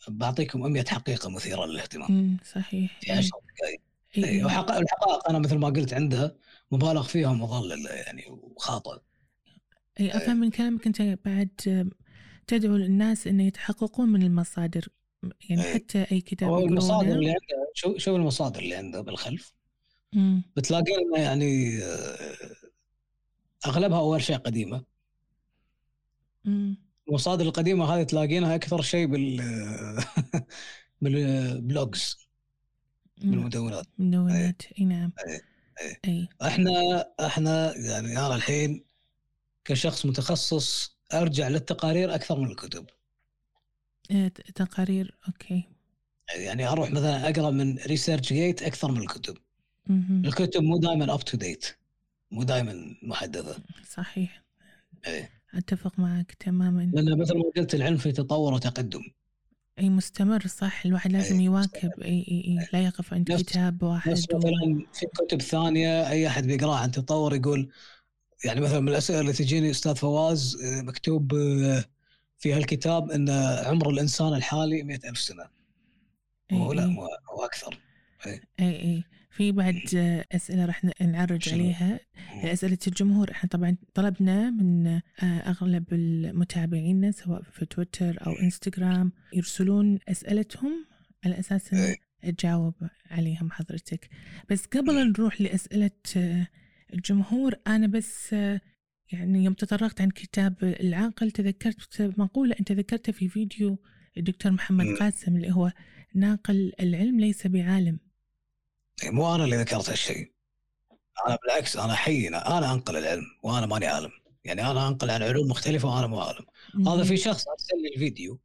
بعطيكم 100 حقيقة مثيرة للاهتمام
صحيح
في 10 دقائق أي. الحقائق أنا مثل ما قلت عندها مبالغ فيها ومضلله يعني وخاطئ
اي أفهم من كلامك أنت بعد تدعو الناس انه يتحققون من المصادر يعني أي. حتى أي كتاب
هو المصادر اللي عنده شو شو المصادر اللي عنده بالخلف؟ بتلاقين يعني آه، أغلبها أول شيء قديمة. مم. المصادر القديمة هذه تلاقينها أكثر شيء بال [laughs] بالبلوجز بالمدونات.
المدونات إي نعم.
أي. أي. إحنا إحنا يعني أنا الحين كشخص متخصص أرجع للتقارير أكثر من الكتب.
إيه، تقارير أوكي.
يعني أروح مثلا أقرأ من ResearchGate أكثر من الكتب. م-م. الكتب مو دائما up to date مو دائما محدثه
صحيح. إيه. أتفق معك تماما.
لأن مثل ما قلت العلم في تطور وتقدم.
أي مستمر صح. الواحد لازم أي يواكب أي أي أي. لا يقف عند كتاب واحد
مثلا في كتب ثانية أي أحد بيقراها عن تطور يقول يعني مثلا من الأسئلة اللي تجيني أستاذ فواز آه، مكتوب آه، في هالكتاب إن عمر الإنسان الحالي مئة ألف سنة. هو لا هو أكثر.
اي اي في بعد أسئلة راح نعرج عليها. أسئلة الجمهور إحنا طبعا طلبنا من آه، أغلب المتابعين سواء في تويتر أو إنستغرام يرسلون أسئلتهم على أساس تجاوب عليهم حضرتك. بس قبل نروح لأسئلة الجمهور أنا بس يعني يوم تطرقت عن كتاب العاقل تذكرت مقولة أنت ذكرتها في فيديو الدكتور محمد قاسم اللي هو ناقل العلم ليس بعالم.
إيه، مو أنا اللي ذكرت هالشيء. أنا بالعكس أنا حي أنا أنقل العلم وأنا ماني عالم. يعني أنا أنقل عن علوم مختلفة وأنا مو عالم. هذا في شخص أرسل لي الفيديو.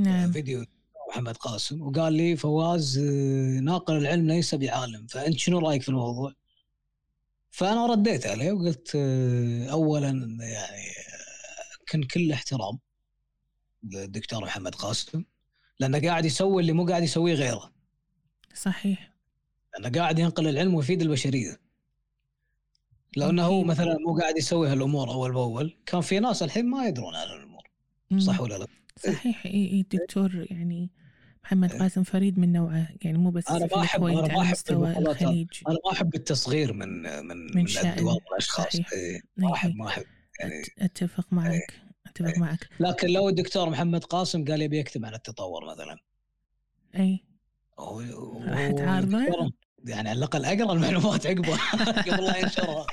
نعم.
فيديو محمد قاسم وقال لي فواز آه، ناقل العلم ليس بعالم. فأنت شنو رأيك في الموضوع؟ فأنا رديت عليه وقلت آه، اولا يعني آه، كن كل احترام للدكتور محمد قاسم لأنه قاعد يسوي اللي مو قاعد يسويه غيره
صحيح
لأنه قاعد ينقل العلم ويفيد البشرية لو انه هو. مثلا مو قاعد يسوي هالأمور أول بأول كان في ناس الحين ما يدرون عن هالأمور
مم.
صح ولا لا؟
صحيح إي إي الدكتور يعني محمد قاسم فريد من نوعه يعني مو بس في
ما
الكويت
أنا ما المقالات
الخليج
أنا ما أحب التصغير من من
من
من. الدول
والأشخاص.
إيه، ما
إيه.
احب ما أحب يعني
أتفق معك أتفق
إيه.
معك
لكن لو الدكتور محمد قاسم قال يبي يكتب عن التطور مثلا إي
راح تعارضه؟
يعني على الأقل أقرأ المعلومات عقبه [laughs] قبل لا ينشرها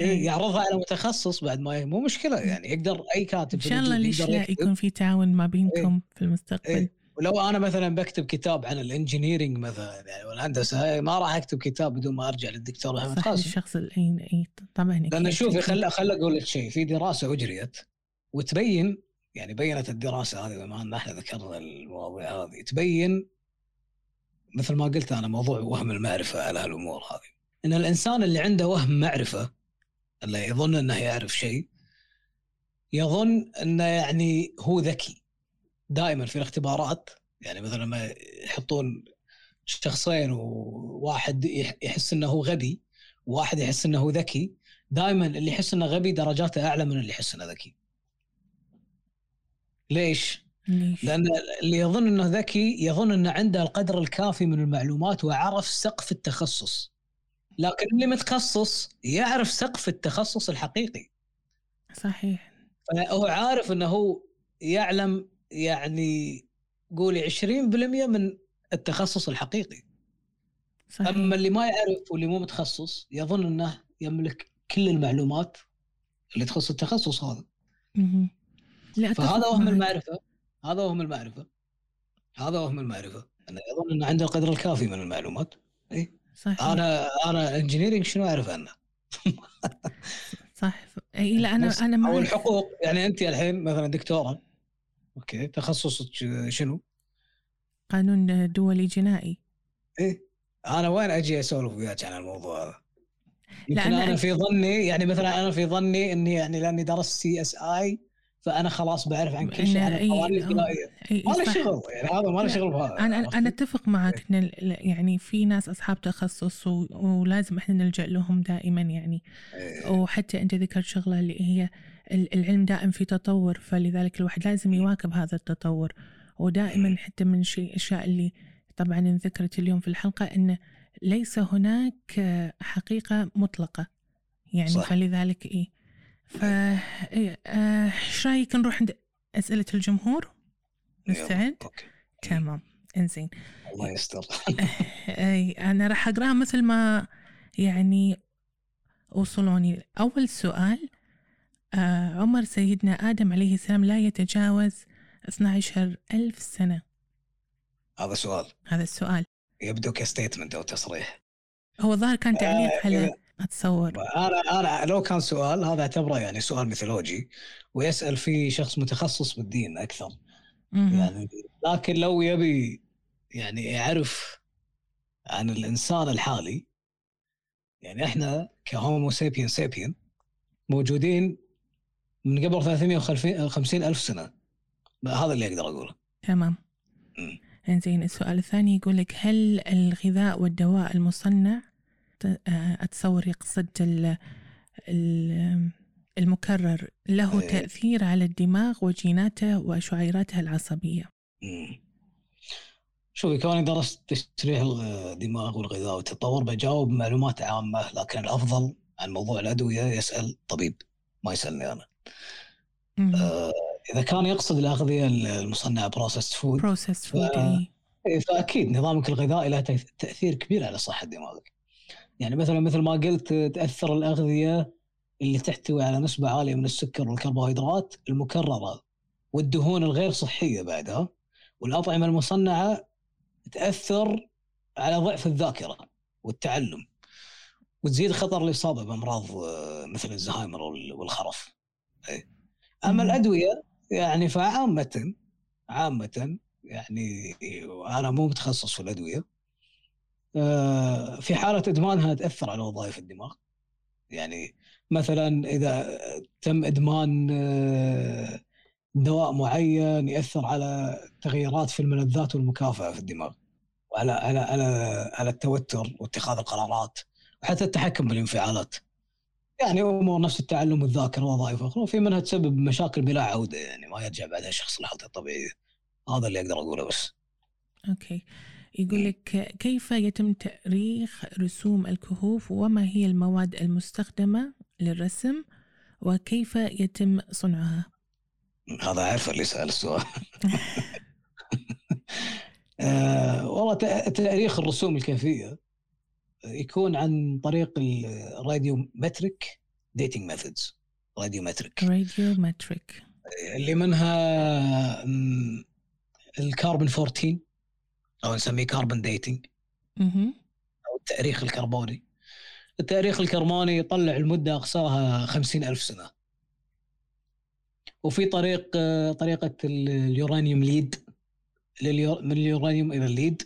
إيه، يعرضها على متخصص بعد ما مو مشكلة يعني يقدر أي كاتب إن
شاء الله ليش لا. يكون في تعاون ما بينكم في المستقبل
إيه. ولو أنا مثلا بكتب كتاب عن ال engineering مثلا يعني والهندسة ما راح أكتب كتاب بدون ما أرجع للدكتور محمد
صح
قاسم
الشخص اي طبعا
لأن
أكيد.
شوفي خل خل أقول لك شيء في دراسة أجريت وتبين يعني بينت الدراسة هذه بما ان إحنا ذكرنا المواضيع هذه تبين مثل ما قلت أنا موضوع وهم المعرفة على هالأمور هذه. إن الإنسان اللي عنده وهم معرفة اللي يظن إنه يعرف شيء يظن إنه يعني هو ذكي. دائما في الاختبارات يعني مثلا لما يحطون شخصين وواحد يح- يحس إنه هو غبي وواحد يحس إنه هو ذكي دائما اللي يحس إنه غبي درجاته أعلى من اللي يحس إنه ذكي ليش؟
ليش؟
لأن اللي يظن إنه ذكي يظن إنه عنده القدر الكافي من المعلومات وعرف سقف التخصص لكن اللي متخصص يعرف سقف التخصص الحقيقي
صحيح
فهو عارف إنه هو يعلم يعني قولي 20% من التخصص الحقيقي.
صحيح.
أما اللي ما يعرف واللي مو متخصص يظن إنه يملك كل المعلومات اللي تخص التخصص هذا.
لا
فهذا وهم. المعرفة. هذا وهم المعرفة. هذا وهم المعرفة. انه يظن إنه عنده القدر الكافي من المعلومات.
صحيح.
أنا أنا engineering شنو أعرف عنه؟ [laughs]
صح إي لا
أنا
أنا
أو
معك
الحقوق. يعني أنت الحين مثلا دكتورة. أوكي تخصصك شنو؟
قانون دولي جنائي
إيه أنا وين أجي أسولف وياك عن الموضوع هذا؟ يمكن
أنا-
أنا في ظني يعني مثلا أنا في ظني إني يعني لأني درست CSI فأنا خلاص بعرف عن كل شيء عن
أنا-
القوانين
آه. الجنائية
ما له. شغل يعني هذا ما له شغل بهذا أنا؟
أنا أتفق معك إن ال- يعني في ناس أصحاب تخصص و- ولازم إحنا نلجأ لهم دائما يعني
إيه.
وحتى أنت ذكرت شغلة اللي هي العلم دائم في تطور فلذلك الواحد لازم يواكب هذا التطور. ودائما حتى من الاشياء اللي طبعا انذكرت اليوم في الحلقة إن ليس هناك حقيقة مطلقة. يعني
صح.
فلذلك إيه. ف إيه، آه، إيش رأيك نروح عند أسئلة الجمهور؟ مستعد؟ تمام. إنزين.
الله يستر. [laughs]
اي أنا راح أقرأها مثل ما يعني وصلوني. أول سؤال عمر سيدنا آدم عليه السلام لا يتجاوز 12 ألف سنة.
هذا سؤال.
هذا السؤال.
يبدو ك statement أو تصريح.
هو الظاهر كان تعليق
آه،
على
إذا-
أتصور.
أنا أنا لو كان سؤال هذا أعتبره يعني سؤال ميثولوجي ويسأل فيه شخص متخصص بالدين أكثر.
مهم.
يعني لكن لو يبي يعني يعرف عن الإنسان الحالي يعني إحنا ك Homo sapien sapien موجودين من قبل 350 ألف سنة هذا اللي أقدر أقوله
تمام. إنزين السؤال الثاني يقول لك هل الغذاء والدواء المصنع آه، أتصور يقصد ال- ال- المكرر له
إيه.
تأثير على الدماغ وجيناته وشعيراته العصبية
مم. شوفي كوني درست تشريح الدماغ والغذاء والتطور بجاوب معلومات عامة لكن الأفضل عن موضوع الأدوية يسأل طبيب ما يسألني أنا
مم.
آه، إذا كان يقصد الاغذيه المصنعه processed
food processed
food فأكيد نظامك الغذائي له تأثير كبير على صحة دماغك. يعني مثلا مثل ما قلت تأثر الأغذية اللي تحتوي على نسبة عالية من السكر والكربوهيدرات المكررة والدهون الغير صحية بعدها والأطعمة المصنعة تأثر على ضعف الذاكرة والتعلم وتزيد خطر الإصابة بأمراض آه، مثل الزهايمر وال- والخرف. أما
مم.
الأدوية يعني فعامه عامه يعني أنا مو متخصص في الأدوية. آه، في حالة ادمانها تأثر على وظائف الدماغ. يعني مثلا إذا تم إدمان آه، دواء معين يأثر على تغيرات في الملذات والمكافأة في الدماغ. وعلى على على على التوتر واتخاذ القرارات وحتى التحكم بالانفعالات. يعني امور نفس التعلم والذاكرة ووظائف أخرى وفي منها تسبب مشاكل بلا عودة يعني ما يرجع بعدها الشخص لحالته الطبيعيه هذا اللي أقدر أقوله بس.
أوكي. يقول لك كيف يتم تأريخ رسوم الكهوف وما هي المواد المستخدمة للرسم وكيف يتم صنعها؟
هذا عارف اللي سأل السؤال. [laughs] [laughs] آه والله تأريخ الرسوم الكهفية. يكون عن طريق ال radiometric dating methods
radiometric. radiometric
اللي منها الكربون 14 أو نسميه carbon
dating.
أو التأريخ الكربوني. التأريخ الكربوني يطلع المدة أقصاها خمسين ألف سنة. وفي طريق طريقة ال- اليورانيوم lead. من اليورانيوم إلى ال lead.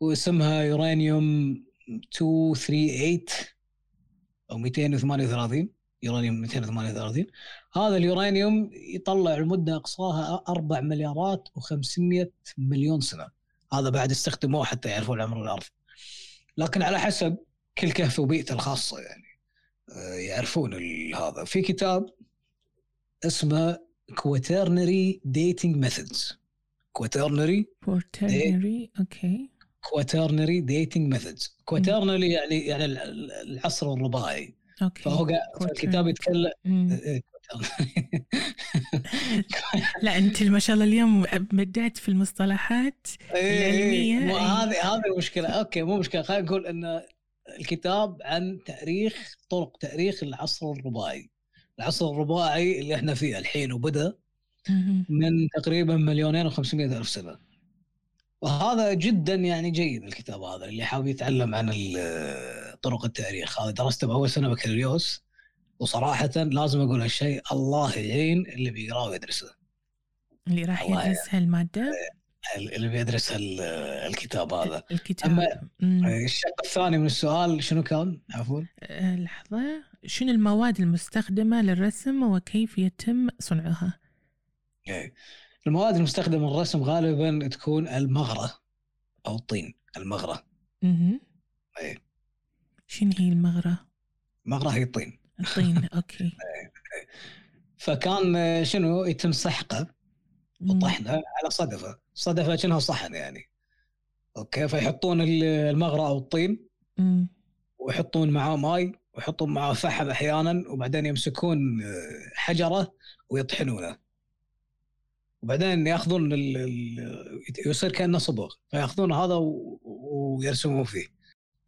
واسمها يورانيوم 238 أو 238 يورانيوم 238 هذا اليورانيوم يطلع المدة أقصاها 4 مليارات و500 مليون سنة. هذا بعد استخدموه حتى يعرفون عمر الأرض لكن على حسب كل كهف وبيئته الخاصة يعني آه، يعرفون هذا. في كتاب اسمه Quaternary dating methods Quaternary
Quaternary okay
Quaternary dating methods Quaternary يعني يعني ال- ال- العصر الرباعي
okay
فهو الكتاب. يتكلم. إيه، quaternary. [laughs]
لا أنت ما شاء الله اليوم بدعت في المصطلحات
إيه،
إيه.
هذه هذه المشكلة أوكي مو مشكلة خلينا نقول إن الكتاب عن تاريخ طرق تاريخ العصر الرباعي العصر الرباعي اللي إحنا فيه الحين
وبدأ.
من تقريبا مليونين وخمسمائة ألف سنة وهذا جدا يعني جيد الكتاب هذا اللي حاب يتعلم عن طرق التاريخ. هذا درسته بأول سنة بكالوريوس وصراحة لازم أقول هالشيء الله يعين اللي بيقرأه ويدرسه.
اللي راح يدرس هالمادة؟
اللي بيدرس الكتاب هذا.
الكتاب. مم.
الشق الثاني من السؤال شنو كان؟ عفوا.
آه، لحظة. شنو المواد المستخدمة للرسم وكيف يتم صنعها؟
إيه. المواد المستخدمة للرسم غالبا تكون المغرة أو الطين المغرة
مهم.
إيه.
شنو هي المغرة؟
المغرة هي الطين
الطين [laughs] أوكي
فكان آه، شنو يتم سحقه. وطحنه على صدفة صدفة كأنها صحن يعني okay فيحطون ال- المغرى أو الطين
مم.
ويحطون معاه ماي ويحطون معاه فحم أحيانا وبعدين يمسكون آه، حجرة ويطحنونه وبعدين ياخذون ال- يصير كأنه صبغ فياخذون هذا و- ويرسمون فيه.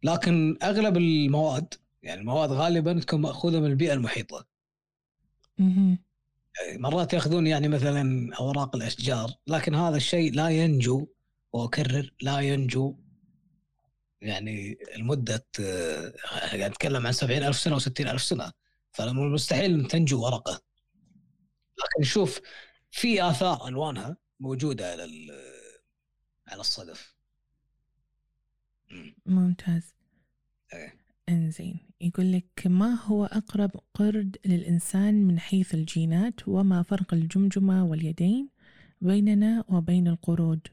لكن أغلب المواد يعني المواد غالبا تكون مأخوذة من البيئة المحيطة.
مهم.
مرات ياخذون يعني مثلا أوراق الأشجار لكن هذا الشيء لا ينجو واكرر لا ينجو. يعني المدة يعني نتكلم عن سبعين ألف سنة وستين ألف سنة أن تنجو ورقة. لكن شوف في آثار ألوانها موجودة على على الصدف مم.
ممتاز
إيه.
إنزين يقول لك ما هو أقرب قرد للإنسان من حيث الجينات وما فرق الجمجمة واليدين بيننا وبين القرود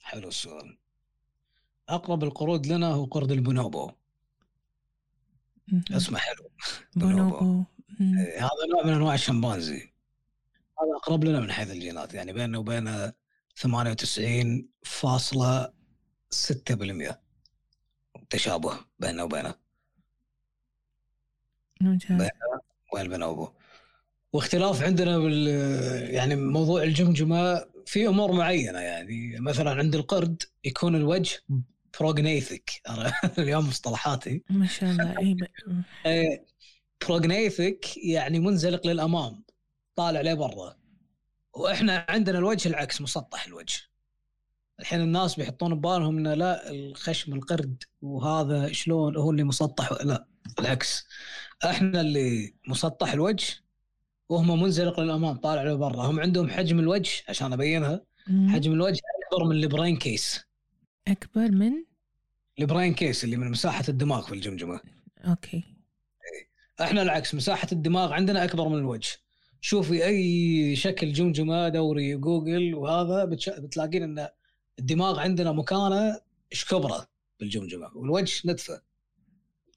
حلو السؤال أقرب القرود لنا هو قرد البونوبو. اسمه حلو بونوبو.
بونوبو.
إيه، هذا نوع من أنواع الشمبانزي هذا أقرب لنا من حيث الجينات يعني بيننا وبينه 98.6% تشابه بيننا وبينه.
ممتاز.
وين البنوبو واختلاف عندنا بال يعني موضوع الجمجمة في أمور معينة يعني مثلا عند القرد يكون الوجه prognathic [laughs] أنا اليوم مصطلحاتي.
ما شاء الله اي ب... [laughs]
prognathic يعني منزلق للأمام. طالع لبرا وإحنا عندنا الوجه العكس مسطح الوجه. الحين الناس بيحطون ببالهم إنه لا الخشم القرد وهذا شلون هو اللي مسطح؟ لا بالعكس إحنا اللي مسطح الوجه وهم منزلق للأمام طالع لبرا هم عندهم حجم الوجه عشان
أبينها.
حجم الوجه أكبر من البرين كيس.
أكبر من؟
ال brain case اللي من مساحة الدماغ في الجمجمة.
okay.
إحنا العكس مساحة الدماغ عندنا أكبر من الوجه. شوفي أي شكل جمجمة دوري جوجل وهذا بتش... بتلاقين إن الدماغ عندنا مكانه إيش كبره بالجمجمة والوجه نتفه.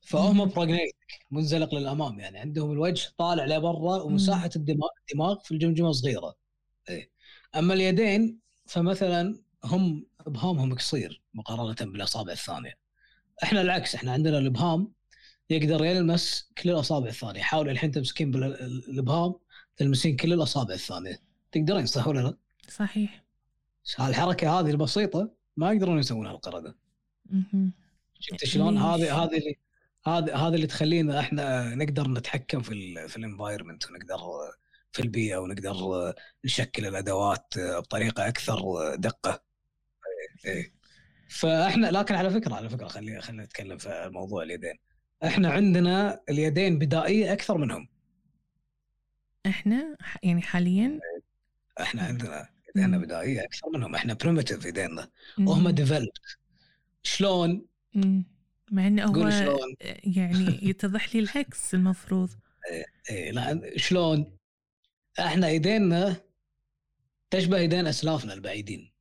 فهم
مم.
prognathic منزلق للأمام يعني. عندهم الوجه طالع لبرا ومساحة الدماغ الدماغ في الجمجمة صغيرة. إيه. أما اليدين فمثلا هم أبهامهم قصير مقارنة بالأصابع الثانية. إحنا العكس إحنا عندنا الأبهام يقدر يلمس كل الأصابع الثانية. حاول الحين تمسكين بالابهام تلمسين كل الأصابع الثانية تقدرين صح ولا لا؟
صحيح
هالحركة هذه البسيطة ما يقدرون يسوونها القرده. شفت شلون؟ هذه هذه اللي هذا هذا اللي تخلينا إحنا نقدر نتحكم في ال في الانفايرمنت ونقدر في البيئة ونقدر نشكل الأدوات بطريقة أكثر دقة إيه. فاحنا لكن على فكره على فكرة خلينا خلينا نتكلم في موضوع اليدين إحنا عندنا اليدين بدائية أكثر منهم
إحنا يعني حاليا
إحنا عندنا ايدينا
مم.
بدائيه أكثر منهم إحنا primitive ايدينا وهم
مم.
developed شلون؟
مم. مع انه هو
شلون؟
يعني [laughs] يتضح لي العكس المفروض
إيه لا شلون؟ إحنا ايدينا تشبه ايدين أسلافنا البعيدين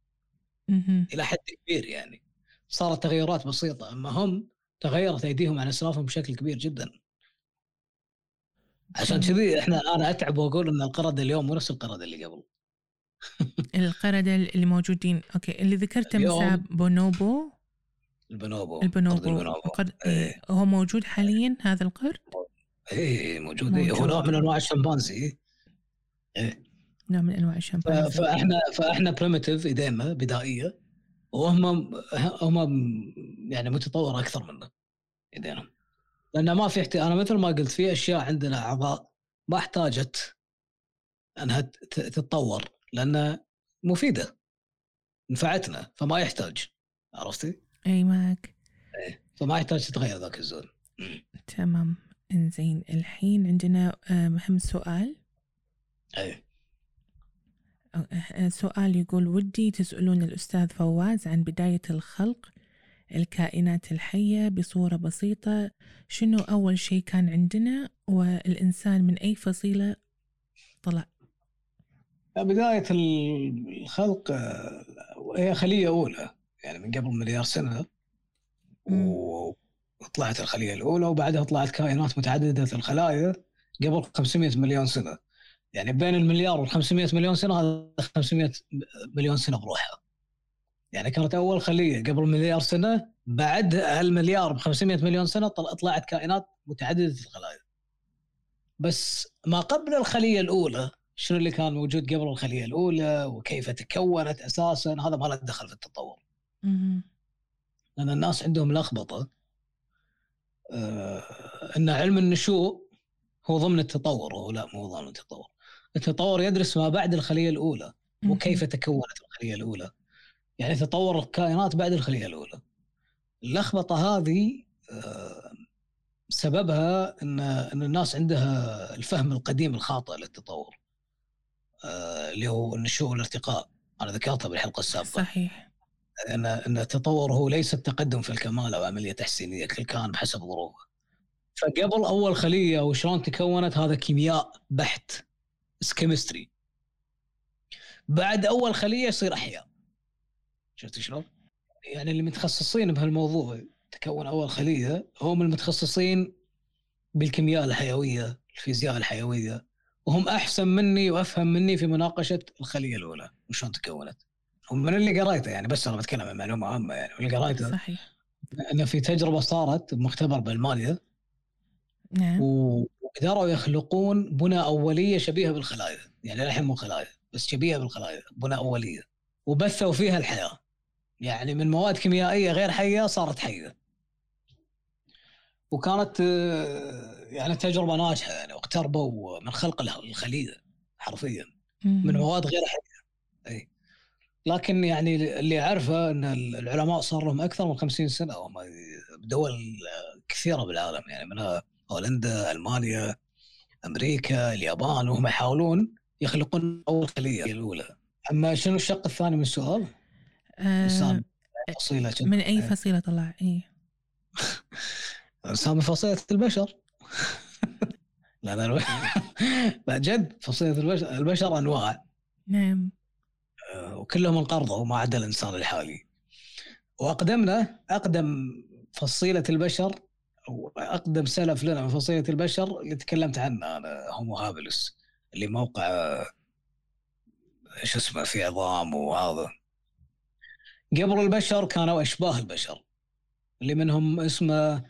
مهم.
إلى حد كبير يعني صارت تغيرات بسيطة أما هم تغيرت أيديهم عن أسلافهم بشكل كبير جدا عشان كذي إحنا أنا أتعب وأقول إن القرده اليوم مو نفس القرده اللي قبل
القردة اللي موجودين okay اللي ذكرته مساء بونوبو
البونوبو
البونوبو
قرد البونوبو إيه.
إيه. هو موجود حاليا هذا القرد
إيه موجود إيه. هو
موجود.
نوع من أنواع الشمبانزي إيه.
نوع من
أنواع
الشمبانزي
فإحنا فإحنا بريمتيف ايدينا بدائية وهم هم يعني متطورة أكثر منا ايدينهم لأن ما في احتياج أنا مثل ما قلت في أشياء عندنا أعضاء ما احتاجت أنها تتطور لانها مفيدة نفعتنا فما يحتاج عرفتي؟
أي معك.
فما يحتاج تتغير ذاك الزول
تمام. إنزين الحين عندنا آه، مهم سؤال.
اي
آه، سؤال يقول ودي تسألون الأستاذ فواز عن بداية الخلق الكائنات الحية بصورة بسيطة شنو أول شيء كان عندنا والإنسان من أي فصيلة طلع؟
بداية الخلق آه، هي خلية أولى يعني من قبل مليار سنة.
مم.
وطلعت الخلية الأولى وبعدها طلعت كائنات متعددة الخلايا قبل 500 مليون سنة. يعني بين المليار وال 500 مليون سنة هذا 500 مليون سنة بروحها. يعني كانت أول خلية قبل مليار سنة بعد هالمليار ب 500 مليون سنة طل- طلعت كائنات متعددة الخلايا. بس ما قبل الخلية الأولى شنو اللي كان موجود قبل الخلية الأولى؟ وكيف تكونت أساسا؟ هذا ما له دخل في التطور. لأن الناس عندهم لخبطة آه إن علم النشوء هو ضمن التطور وهو لا مو ضمن التطور. التطور يدرس ما بعد الخلية الأولى وكيف تكونت الخلية الأولى. يعني تطور الكائنات بعد الخلية الأولى اللخبطة هذه آه، سببها إن إن الناس عندها الفهم القديم الخاطئ للتطور آه، اللي هو النشوء والارتقاء أنا ذكرتها بالحلقة السابقة
صحيح
إن إن التطور هو ليس التقدم في الكمال أو عملية تحسينية كل كان بحسب ظروفه. فقبل أول خلية وشلون تكونت هذا كيمياء بحت كيمستري. بعد أول خلية يصير أحياء. شفت شلون؟ يعني اللي متخصصين بهالموضوع تكون أول خلية هم المتخصصين بالكيمياء الحيوية، الفيزياء الحيوية وهم أحسن مني وأفهم مني في مناقشة الخلية الأولى وشلون تكونت. ومن اللي قريته يعني بس أنا بتكلم عن معلومة عامة يعني واللي قريته.
صحيح.
انه في تجربة صارت بمختبر بالمانيا.
نعم.
وقدروا يخلقون بنى أولية شبيهة بالخلايا. يعني الحين مو خلايا بس شبيهة بالخلايا بنى أولية. وبثوا فيها الحياة. يعني من مواد كيميائية غير حية صارت حية وكانت آه، يعني تجربة ناجحة يعني واقتربوا من خلق الخلية حرفيا من. مواد غير حية أي لكن يعني اللي أعرفه إن العلماء صار لهم أكثر من 50 سنة وهم بدول كثيرة بالعالم يعني منها هولندا، ألمانيا، أمريكا، اليابان وهم يحاولون يخلقون أول خلية الأولى. أما شنو الشق الثاني من السؤال؟
آه
فصيلة
من أي فصيلة طلع؟ اي
انسان من فصيلة البشر. [laughs] لا لا لا. جد فصيلة البشر البشر أنواع.
نعم.
آه، وكلهم انقرضوا ما عدا الإنسان الحالي. وأقدمنا أقدم فصيلة البشر وأقدم سلف لنا من فصيلة البشر اللي تكلمت عنه أنا هومو هابلس اللي موقع شو اسمه في عظام وهذا. قبل البشر كانوا أشباه البشر اللي منهم اسمه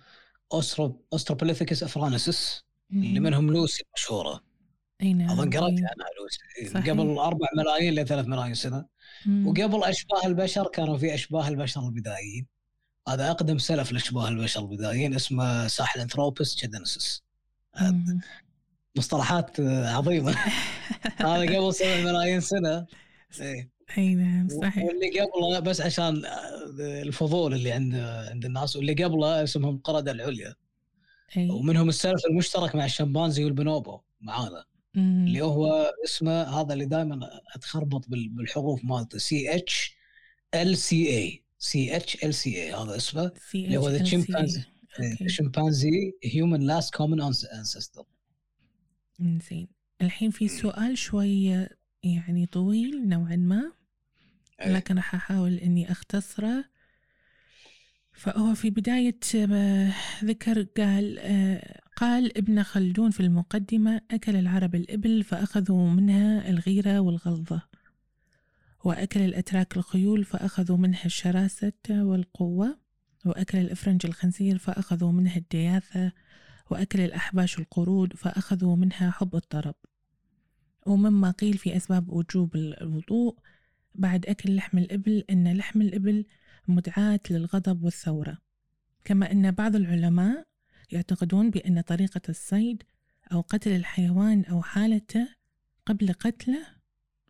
Australo Australopithecus afarensis اللي منهم لوسي مشهورة
أي نعم
أظن قرأت عنها لوسي. صحيح. قبل 4 ملايين ل 3 ملايين مم. وقبل أشباه البشر كانوا في أشباه البشر البدائيين. هذا أقدم سلف لأشباه البشر البدائيين اسمه Sahelanthropus tchadensis مصطلحات عظيمة. [laughs] هذا قبل 7 ملايين سنة.
إيه. أي نعم صحيح.
واللي قبله بس عشان الفضول اللي عند عند الناس واللي قبله اسمهم القردة العليا. أي. ومنهم السلف المشترك مع الشمبانزي والبنوبو معانا اللي هو اسمه هذا اللي دائما أتخربط بالحروف مالته سي اتش ال سي اي سي اتش ال سي اي هذا اسمه اللي هو the chimpanzee chimpanzee human last common ancestor
زين الحين في سؤال شوي يعني طويل نوعا ما. لكن راح أحاول إني أختصره. فهو في بداية ذكر قال قال ابن خلدون في المقدمة أكل العرب الإبل فأخذوا منها الغيرة والغلظة وأكل الأتراك الخيول فأخذوا منها الشراسة والقوة وأكل الإفرنج الخنزير فأخذوا منها الدياثة وأكل الأحباش القرود فأخذوا منها حب الطرب. ومما قيل في أسباب وجوب الوضوء بعد أكل لحم الإبل أن لحم الإبل مدعاة للغضب والثورة. كما أن بعض العلماء يعتقدون بأن طريقة الصيد أو قتل الحيوان أو حالته قبل قتله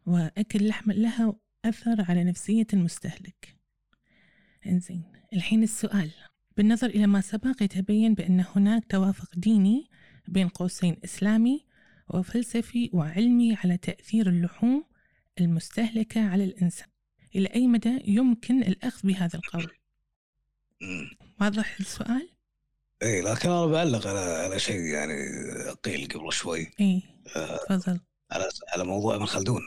وأكل لحم لها أثر على نفسية المستهلك. إنزين الحين السؤال. بالنظر إلى ما سبق يتبين بأن هناك توافق ديني بين قوسين إسلامي وفلسفي وعلمي على تأثير اللحوم المستهلكة على الإنسان. إلى أي مدى يمكن الأخذ بهذا القول واضح السؤال؟
اي لكن أنا بعلق على على شيء يعني قيل قبل شوي.
اي آه، تفضل.
على على موضوع ابن خلدون.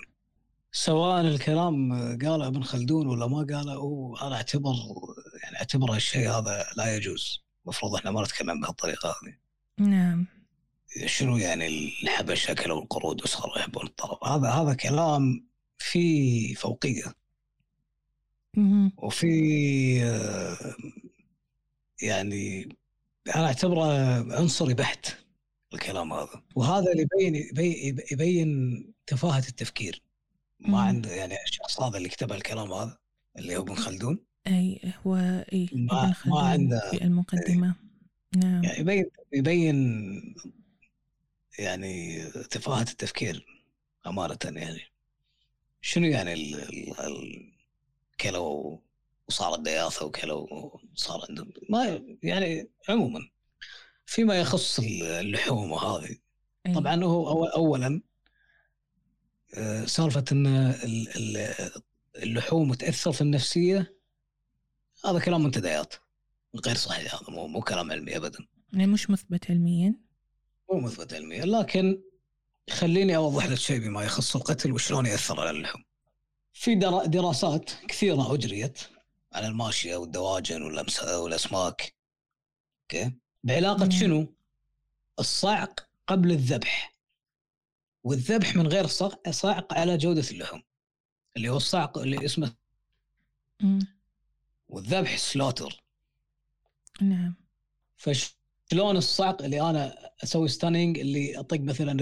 سواء الكلام قاله ابن خلدون ولا ما قاله أنا أعتبر يعني أعتبر الشيء هذا لا يجوز. المفروض إحنا ما نتكلم بهالطريقة هذه.
نعم.
شنو يعني الحبش اكلوا القرود وصاروا يحبون الطرب؟ هذا هذا كلام في فوقية. وفي آه، يعني أنا أعتبره عنصري بحت الكلام هذا. وهذا اللي يبين يبين تفاهة التفكير ما عنده يعني الشخص هذا اللي كتب الكلام هذا اللي هو ابن خلدون.
أي هو إي ما, ابن خلدون ما عنده في المقدمة. نعم.
يعني يبين يبين يعني تفاهة التفكير أمانة يعني. شنو يعني ال ال كلو وصارت دياثه وكلو وصار عندهم؟ ما يعني عموما فيما يخص اللحوم وهذه. طبعا هو اولا آه، سالفة إن اللحوم تأثر في النفسية هذا كلام منتديات. غير صحيح هذا مو مو كلام علمي ابدا.
يعني مش مثبت علميا.
مو مثبت علميا لكن خليني أوضح لك شيء بما يخص القتل وشلون يأثر على اللحوم. في دراسات كثيرة أجريت على الماشية والدواجن والأسماك. okay؟ بعلاقة شنو؟ الصعق قبل الذبح. والذبح من غير صعق على جودة اللحوم. اللي هو الصعق اللي اسمه والذبح slaughter.
نعم.
فش شلون الصعق اللي أنا أسوي stunning اللي أطق مثلا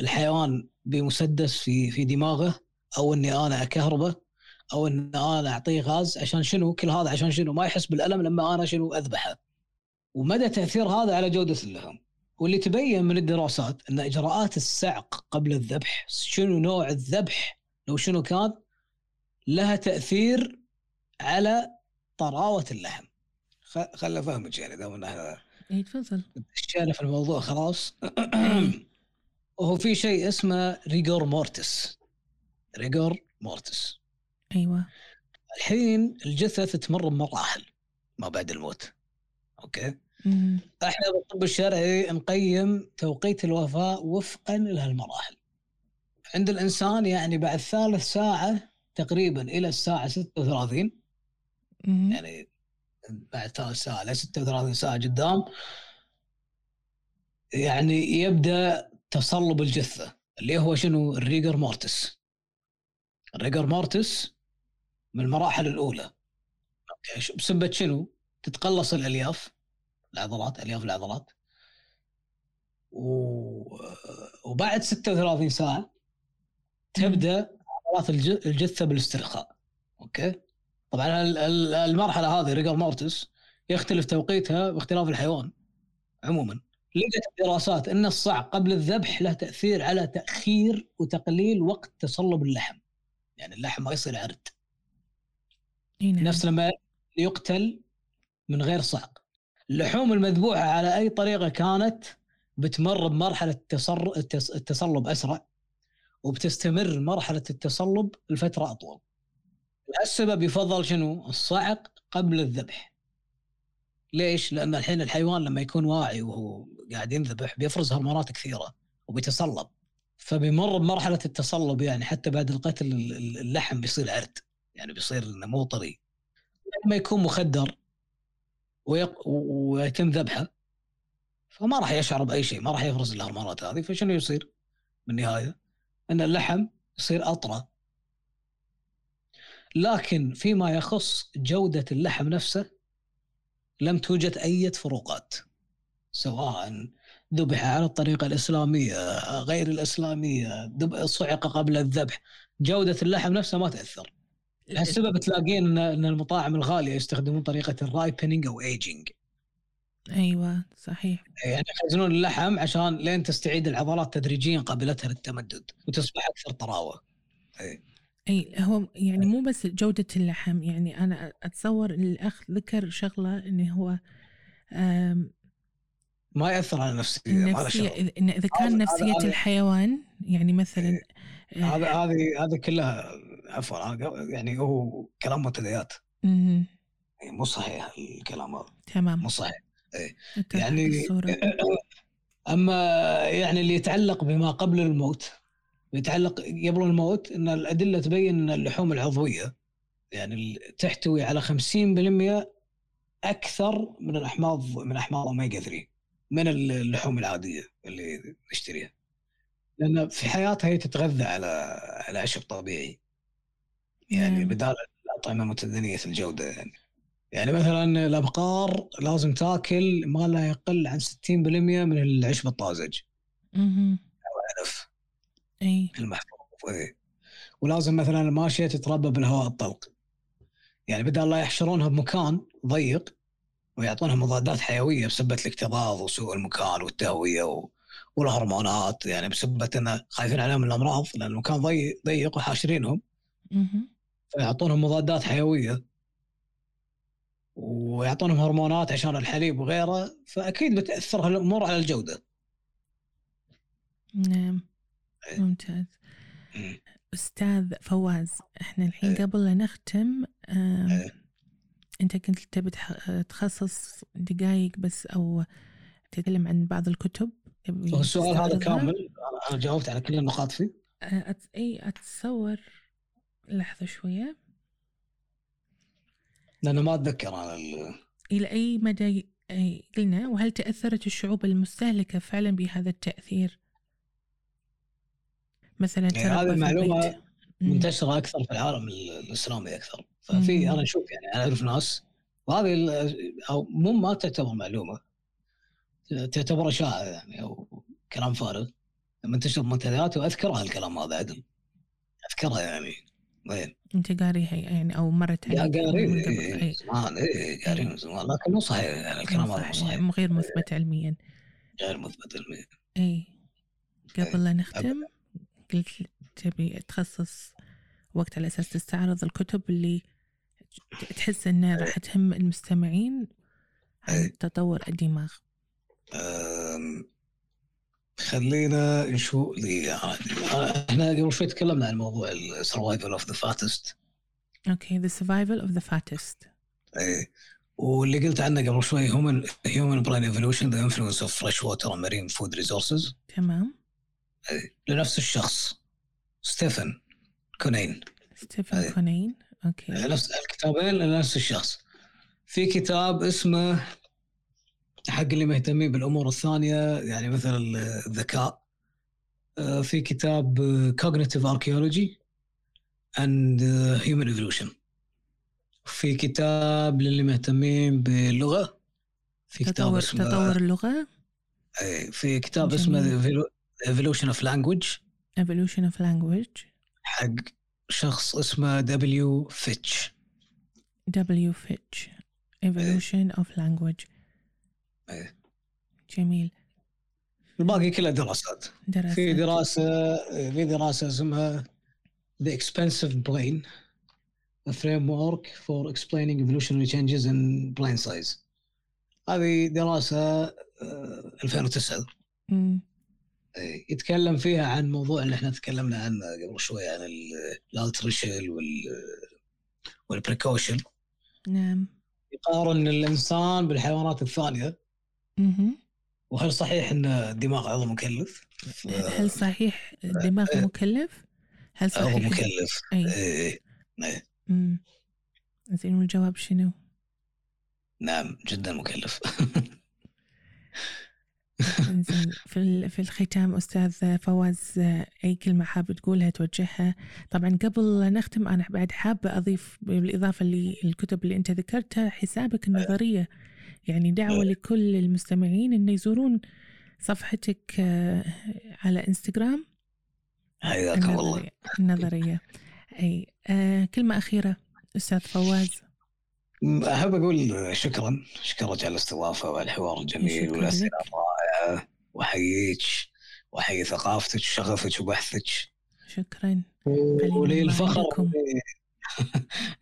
الحيوان بمسدس في في دماغه أو إني أنا أكهربه أو ان أنا أعطيه غاز عشان شنو؟ كل هذا عشان شنو؟ ما يحس بالألم لما أنا شنو؟ أذبحه. ومدى تأثير هذا على جودة اللحم واللي تبين من الدراسات إن إجراءات السعق قبل الذبح شنو نوع الذبح؟ لو شنو كان لها تأثير على طراوة اللحم خل أفهمك يعني دام إنها
اي تفضل.
اشياء في الموضوع خلاص. [clears throat] وهو في شيء اسمه rigor mortis rigor mortis
أيوه.
الحين الجثث تمر بمراحل ما بعد الموت. أوكي؟
مم.
إحنا بالطب الشرعي نقيم توقيت الوفاة وفقا لهالمراحل. عند الإنسان يعني بعد ثالث ساعة تقريبا إلى الساعة 36
مم.
يعني بعد ثالث ساعه ل 36 ساعه قدام. يعني يبدأ تصلب الجثة اللي هو شنو؟ ال rigor mortis ال rigor mortis من المراحل الأولى. أوكي بسبه شنو؟ تتقلص الألياف العضلات ألياف العضلات. و... وبعد 36 ساعة تبدأ عضلات الج- الجثة بالاسترخاء. أوكي؟ طبعا ال- ال- المرحلة هذه rigor mortis يختلف توقيتها باختلاف الحيوان عموما. لقت الدراسات إن الصعق قبل الذبح له تأثير على تأخير وتقليل وقت تصلب اللحم يعني اللحم ما يصير عرد.
نعم.
نفس لما يقتل من غير صعق. اللحوم المذبوحة على أي طريقة كانت بتمر بمرحلة التصر... التص- التصلب أسرع وبتستمر مرحلة التصلب لفترة أطول. السبب يفضل شنو؟ الصعق قبل الذبح. ليش؟ لأن الحين الحيوان لما يكون واعي وهو قاعد ينذبح بيفرز هرمونات كثيرة وبيتصلب. فبيمر بمرحلة التصلب يعني حتى بعد القتل ال- ال- اللحم بيصير عرد يعني بيصير مو طري. لما يكون مخدر ويق... ويتم ذبحه فما راح يشعر بأي شيء ما راح يفرز الهرمونات هذه فشنو يصير بالنهايه إن اللحم يصير أطرى لكن فيما يخص جودة اللحم نفسه لم توجد أي فروقات سواء ذبح على الطريقة الإسلامية غير الإسلامية ذب- صعق قبل الذبح جودة اللحم نفسه ما تأثر السبب تلاقين ان المطاعم الغالية يستخدمون طريقة ال ripening أو
aging أيوه صحيح
يعني يخزنون اللحم عشان لين تستعيد العضلات تدريجيا قابليتها للتمدد وتصبح أكثر طراوة. إيه.
إي هو يعني مو بس جودة اللحم يعني أنا أتصور الأخ ذكر شغلة انه هو
ما يأثر على
النفسية إن إذا كان نفسية
هذا-
الحيوان يعني مثلا آه،
هذا هذه هذه كلها عفوا يعني هو كلام منتديات إيه، مو صحيح الكلام هذا.
تمام.
مو صحيح.
اتضحت
يعني أما يعني اللي يتعلق بما قبل الموت يتعلق قبل الموت إن الأدلة تبين إن اللحوم العضوية يعني تحتوي على 50% أكثر من الأحماض من أحماض اوميجا 3 من اللحوم العادية اللي نشتريها. لأن في حياتها هي تتغذى على على عشب طبيعي. يعني. بدال الأطعمة متدنيه الجودة يعني. يعني مثلا الأبقار لازم تاكل ما لا يقل عن 60% من العشب الطازج.
مهم.
علف
إي
المحفوظ إيه. ولازم مثلا الماشية تتربى بالهواء الطلق يعني بدل لا يحشرونها بمكان ضيق ويعطونها مضادات حيوية بسبة الاكتظاظ وسوء المكان والتهوية و... والهرمونات يعني بسبة انه خايفين عليهم من الأمراض لأن المكان ضيق ضيق وحاشرينهم. فيعطونهم مضادات حيوية ويعطونهم هرمونات عشان الحليب وغيره فأكيد بتأثر هالأمور على الجودة.
نعم. ممتاز
مم.
أستاذ فواز إحنا الحين
إيه.
قبل لا نختم
إيه.
أنت كنت تبي تخصص دقائق بس أو تتكلم عن بعض الكتب
السؤال هذا؟ كامل أنا جاوبت على كل النقاط فيه.
آه، أت... أي أتصور لحظة شوية
لأنه ما أتذكر أنا ال-
إلى أي مدى قلنا وهل تأثرت الشعوب المستهلكة فعلا بهذا التأثير مثلا
يعني هذه.
مم.
منتشرة أكثر في العالم ال- الإسلامي أكثر. ففي
مم.
أنا أشوف يعني أنا أعرف ناس وهذه أو مو ما تعتبر معلومة تعتبر اشاعه يعني أو كلام فارغ. منتشر بمنتديات وأذكرها الكلام هذا عدل. أذكرها يعني. وين
أنت قاريها يعني أو مرت عليك
قارين
من قبل.
إيه،. زمان. إيه قارين من زمان. لكن مو صحيح يعني الكلام هذا مو
صحيح، غير مثبت علميا.
غير مثبت علميا.
أي. قبل لا. نختم. قلت تبي تخصص وقت على أساس تستعرض الكتب اللي تحس إنها راح تهم المستمعين عن تطور الدماغ.
خلينا نشوف لي إحنا قبل شوي تكلمنا عن موضوع ال survival of the fattest
أوكي The Survival of the Fattest.
إيه واللي قلت عنه قبل شوي human human brain evolution the influence of freshwater marine food resources
تمام.
لنفس الشخص. ستيفن كونين.
ستيفن. كونين أوكي.
نفس الكتابين لنفس الشخص. في كتاب اسمه حق اللي مهتمين بالأمور الثانية يعني مثل الذكاء. آه، في كتاب cognitive archaeology and human evolution في كتاب للي مهتمين باللغة. في كتاب
تطور
اسمه
تطور اللغة؟
إيه، في كتاب
جميل.
اسمه Evolution of Language
Evolution of Language
حق شخص اسمه W. Fitch
W. Fitch Evolution of Language
إيه.
جميل
الباقي كله دراسات
دراسة
في دراسة في دراسة اسمها The Expensive Brain A Framework for Explaining Evolutionary Changes in Brain Size هذه دراسة آه، 2009
مم.
يتكلم فيها عن موضوع اللي إحنا تكلمنا عنه قبل شوي عن ال altricial وال وال precocial
نعم
يقارن الإنسان بالحيوانات الثانية
مهم.
وهل صحيح إن الدماغ عضو مكلف؟ ف-
هل صحيح الدماغ
إيه.
مكلف؟ هل
عضو
صحيح
مكلف
أي
إيه، إيه.
مم. زين والجواب شنو؟
نعم جدا مكلف [laughs]
في في الختام أستاذ فواز أي كلمة حاب تقولها توجهها؟ طبعا قبل نختم أنا بعد حابه أضيف بالإضافة للكتب اللي أنت ذكرتها حسابك النظرية. يعني دعوة لكل المستمعين انه يزورون صفحتك آه، على إنستغرام.
حياكم الله.
النظرية أي آه كلمة أخيرة أستاذ فواز؟
أحب أقول شكرا شكرا على الاستضافة والحوار الجميل والأسئلة واحييك واحيي ثقافتك وشغفك وبحثك
شكرا.
ولي الفخر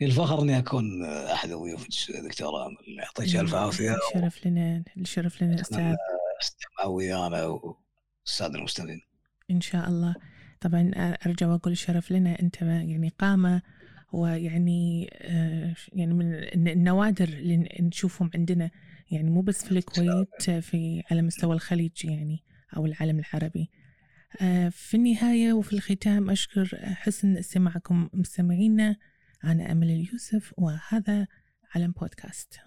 الفخر اني أكون أحد ضيوفك دكتور آمل. يعطيك ألف عافية.
الشرف لنا الشرف لنا أستاذ
استمع ويانا والساده المستمعين.
إن شاء الله. طبعا أرجع وأقول الشرف لنا. أنت يعني قامة ويعني آه، يعني من النوادر اللي نشوفهم عندنا. يعني مو بس في الكويت في على مستوى الخليج يعني أو العالم العربي. آه، في النهاية وفي الختام أشكر حسن استماعكم مستمعينا أنا أمل اليوسف وهذا علم بودكاست.